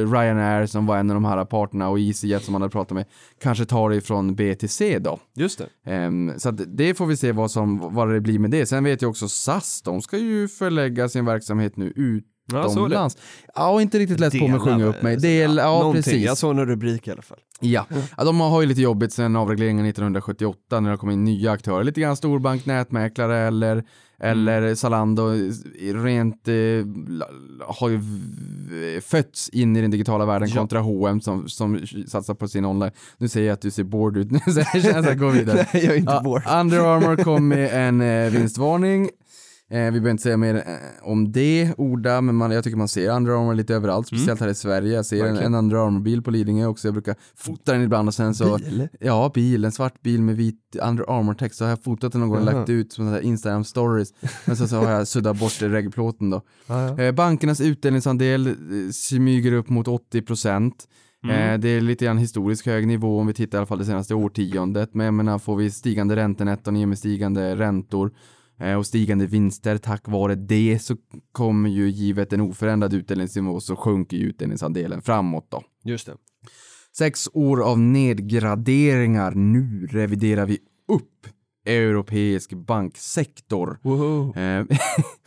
Ryanair som var en av de här parterna och EasyJet som man hade pratat med, kanske tar dig från B till C då. Just det. Ehm, så det får vi se vad, som, vad det blir med det. Sen vet jag också SAS, de ska ju förlägga sin verksamhet nu Ja, det. utomlands. Ja, inte riktigt lätt på mig att sjunga upp mig. Del, ja, Någonting. precis. Jag såg en rubrik i alla fall. Ja. ja, de har ju lite jobbigt sen avregleringen 1978 när det kom in nya aktörer. Lite grann storbank, nätmäklare eller, eller Zalando rent eh, har ju fötts in i den digitala världen Ja. kontra H&M som, som satsar på sin online. Nu säger jag att du ser bored ut nu känner att går vidare. Nej, jag är inte Ja, bored. Under Armour kom med en eh, vinstvarning. Eh, vi behöver inte säga mer eh, om det, orda, men man, jag tycker man ser Under Armour lite överallt, speciellt här i Sverige. Jag ser en, Mm. Verkligen. en Under Armour-bil på Lidingö också, jag brukar fota den ibland och sen så... Bil? Ja, bil, en svart bil med vit Under Armour-text, så har jag fotat den någon gång och lagt ut som Instagram stories. Men så, så har jag suddat bort reggplåten då. Ja, ja. Eh, bankernas utdelningsandel eh, smyger upp mot 80 procent. Mm. Eh, det är lite grann historiskt hög nivå om vi tittar i alla fall det senaste årtiondet. Men jag menar, får vi stigande räntenetton i och med stigande räntor och stigande vinster tack vare det så kommer ju givet en oförändrad utdelningsnivå så sjunker ju utdelningsandelen framåt då. Just det. Sex år av nedgraderingar, nu reviderar vi upp europeisk banksektor. Woho. Eh,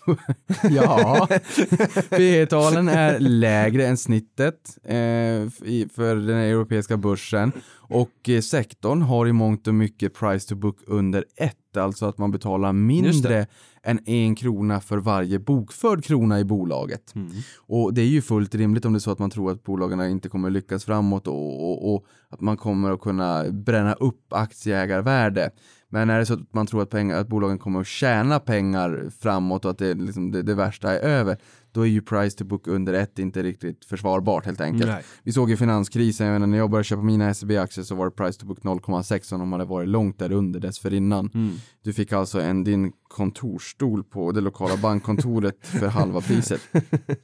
ja, P-talen är lägre än snittet eh, för den europeiska börsen och eh, sektorn har i mångt och mycket price to book under ett, alltså att man betalar mindre än en krona för varje bokförd krona i bolaget. Och det är ju fullt rimligt om det är så att man tror att bolagen inte kommer lyckas framåt och, och, och att man kommer att kunna bränna upp aktieägarvärde. Men är det så att man tror att, pengar, att bolagen kommer att tjäna pengar framåt och att det, liksom, det, det värsta är över, då är ju price to book under ett inte riktigt försvarbart helt enkelt. Nej. Vi såg ju finanskrisen, jag menar, när jag började köpa mina SEB-aktier så var det price to book 0,6 om de hade varit långt där under dessförinnan. Mm. Du fick alltså en, din kontorstol på det lokala bankkontoret för halva priset.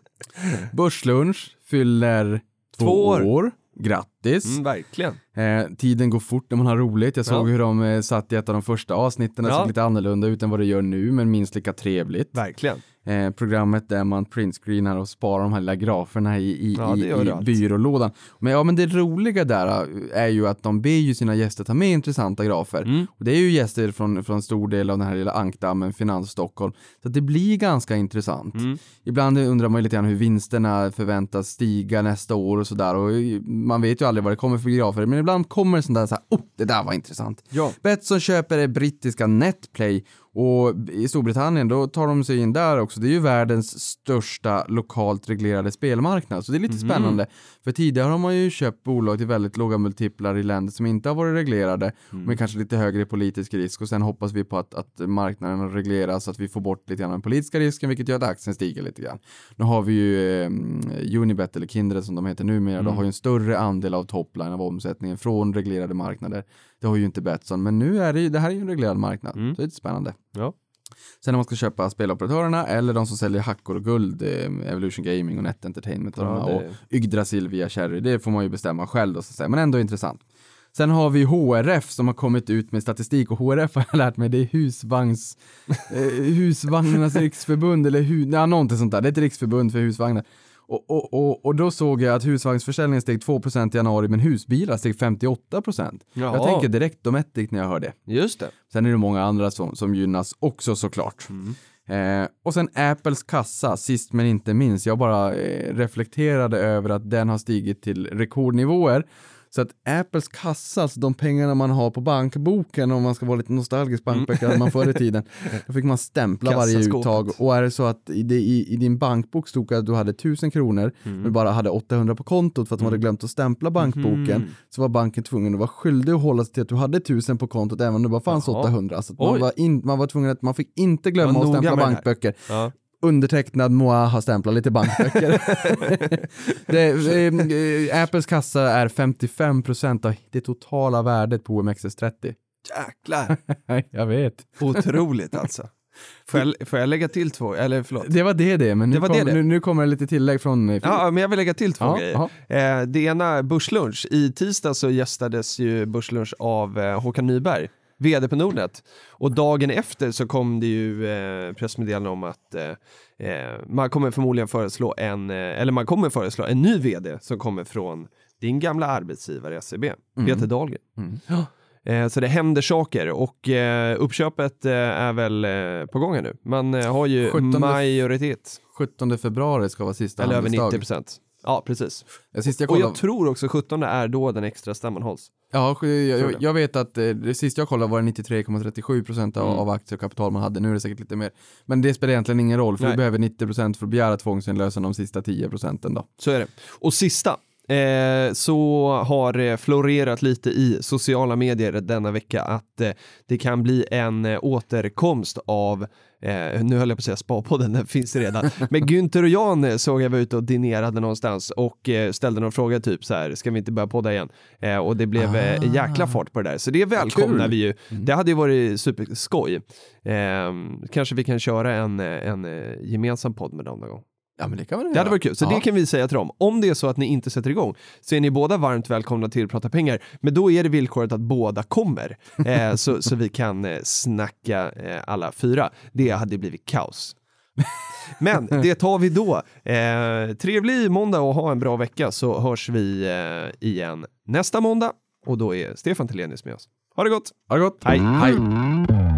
Börslunch fyller två, Två år. år. Grattis! Mm, verkligen. Eh, tiden går fort när man har roligt. Jag såg Ja. hur de eh, satt i ett av de första avsnitten. Det Ja. såg lite annorlunda ut än vad det gör nu, men minst lika trevligt. Verkligen. Eh, programmet där man printscreenar och sparar de här lilla graferna i, i, Ja, i, i byrålådan. Men, ja, men det roliga där eh, är ju att de ber ju sina gäster ta med intressanta grafer. Mm. Och det är ju gäster från, från stor del av den här lilla ankdammen, Finans Stockholm. Så det blir ganska intressant. Mm. Ibland undrar man ju lite grann hur vinsterna förväntas stiga nästa år och sådär. Och man vet ju aldrig vad det kommer för grafer. Men ibland kommer det sånt där så här, oh, det där var intressant. Ja. Betsson köper det brittiska Netplay och i Storbritannien då tar de sig in där också. Det är ju världens största lokalt reglerade spelmarknad. Så det är lite spännande. För tidigare har man ju köpt bolag till väldigt låga multiplar i länder som inte har varit reglerade. Men kanske lite högre politisk risk. Och sen hoppas vi på att, att marknaden regleras så att vi får bort lite grann den politiska risken vilket gör att aktien stiger lite grann. Nu har vi ju eh, Unibet eller Kindred som de heter numera. De har ju en större andel av topline av omsättningen från reglerade marknader. Det har ju inte Betsson, men nu är det ju, det här är ju en reglerad marknad. Mm. Så det är lite spännande. Ja. Sen när man ska köpa speloperatörerna eller de som säljer hackor och guld, eh, Evolution Gaming och Net Entertainment och, Ja, det- och Yggdrasil via Cherry, det får man ju bestämma själv då, så att säga. men ändå intressant. Sen har vi HRF som har kommit ut med statistik och HRF har jag lärt mig, det är husvagns, eh, husvagnarnas riksförbund eller hu, ja, någonting sånt där, det är ett riksförbund för husvagnar. Och, och, och, och då såg jag att husvagnsförsäljningen steg 2% i januari men husbilar steg 58%. Jag Jaha. tänker direkt Dometic när jag hör det. Just det. Sen är det många andra som, som gynnas också såklart. Eh, och sen Apples kassa, sist men inte minst. Jag bara eh, reflekterade över att den har stigit till rekordnivåer. Så att Apples kassa, alltså de pengarna man har på bankboken om man ska vara lite nostalgisk bankböcker hade man förr i tiden. Då fick man stämpla varje uttag och är det så att i, i, i din bankbok stod att du hade 1000 kronor men bara hade 800 på kontot för att de hade glömt att stämpla bankboken så var banken tvungen att vara skyldig att hålla sig till att du hade 1000 på kontot även om det bara fanns Jaha. 800. Så man, var in, man var tvungen att man fick inte glömma att stämpla bankböcker. Ja. Undertecknad Moa har stämplat lite bankböcker. det, eh, Apples kassa är 55% av det totala värdet på OMXS30. Jäklar. jag vet. Otroligt alltså. Får jag, får jag lägga till två, eller förlåt? Det var det det, men nu, Det kom, det det. Nu, nu kommer det lite tillägg från eh, Filip. Ja, men jag vill lägga till två Ja, grejer. ja. Eh, det ena, Börslunch. I tisdag så gästades ju Börslunch av eh, Håkan Nyberg, vd på Nordnet. Och dagen efter så kom det ju eh, pressmeddelande om att eh, eh, man kommer förmodligen föreslå en, eh, eller man kommer föreslå en ny vd som kommer från din gamla arbetsgivare SEB, Peter Dahlgren. Mm. Ja. Eh, Så det händer saker och uppköpet är väl på gång här nu. Man har ju 17 majoritet, 17 februari ska vara sista eller över handelsdag. 90 procent. Ja, precis. Ja, Sist jag Och kollade, jag tror också 17 är då den extra stämman hålls. ja, jag, jag, jag, vet att eh, det sist jag kollade var det 93,37% av, Mm. av aktier och kapital man hade. Nu är det säkert lite mer. Men det spelar egentligen ingen roll för Nej. du behöver 90% för att begära tvångsinlösen de sista 10% då. Så är det. Och sista, eh, så har det florerat lite i sociala medier denna vecka att eh, det kan bli en eh, återkomst av Eh, nu höll jag på att säga Spa-podden, den finns redan. Men Günther och Jan eh, såg jag var ute och dinerade någonstans och eh, ställde någon fråga typ så här, ska vi inte börja podda igen? Eh, och det blev eh, en jäkla fart på det där. Så det välkomnar vi ju. Det hade ju varit superskoj. Eh, kanske vi kan köra en, eh, en gemensam podd med dem någon gång. Ja men det kan vi Det hade varit kul, så ja. det kan vi säga till dem. Om det är så att ni inte sätter igång så är ni båda varmt välkomna till Prata pengar. Men då är det villkoret att båda kommer eh, så, så vi kan eh, snacka eh, alla fyra. Det hade blivit kaos. Men det tar vi då. Eh, trevlig måndag och ha en bra vecka så hörs vi eh, igen nästa måndag och då är Stefan Telenius med oss. Ha det gott! Ha det gott! Hej! Hej!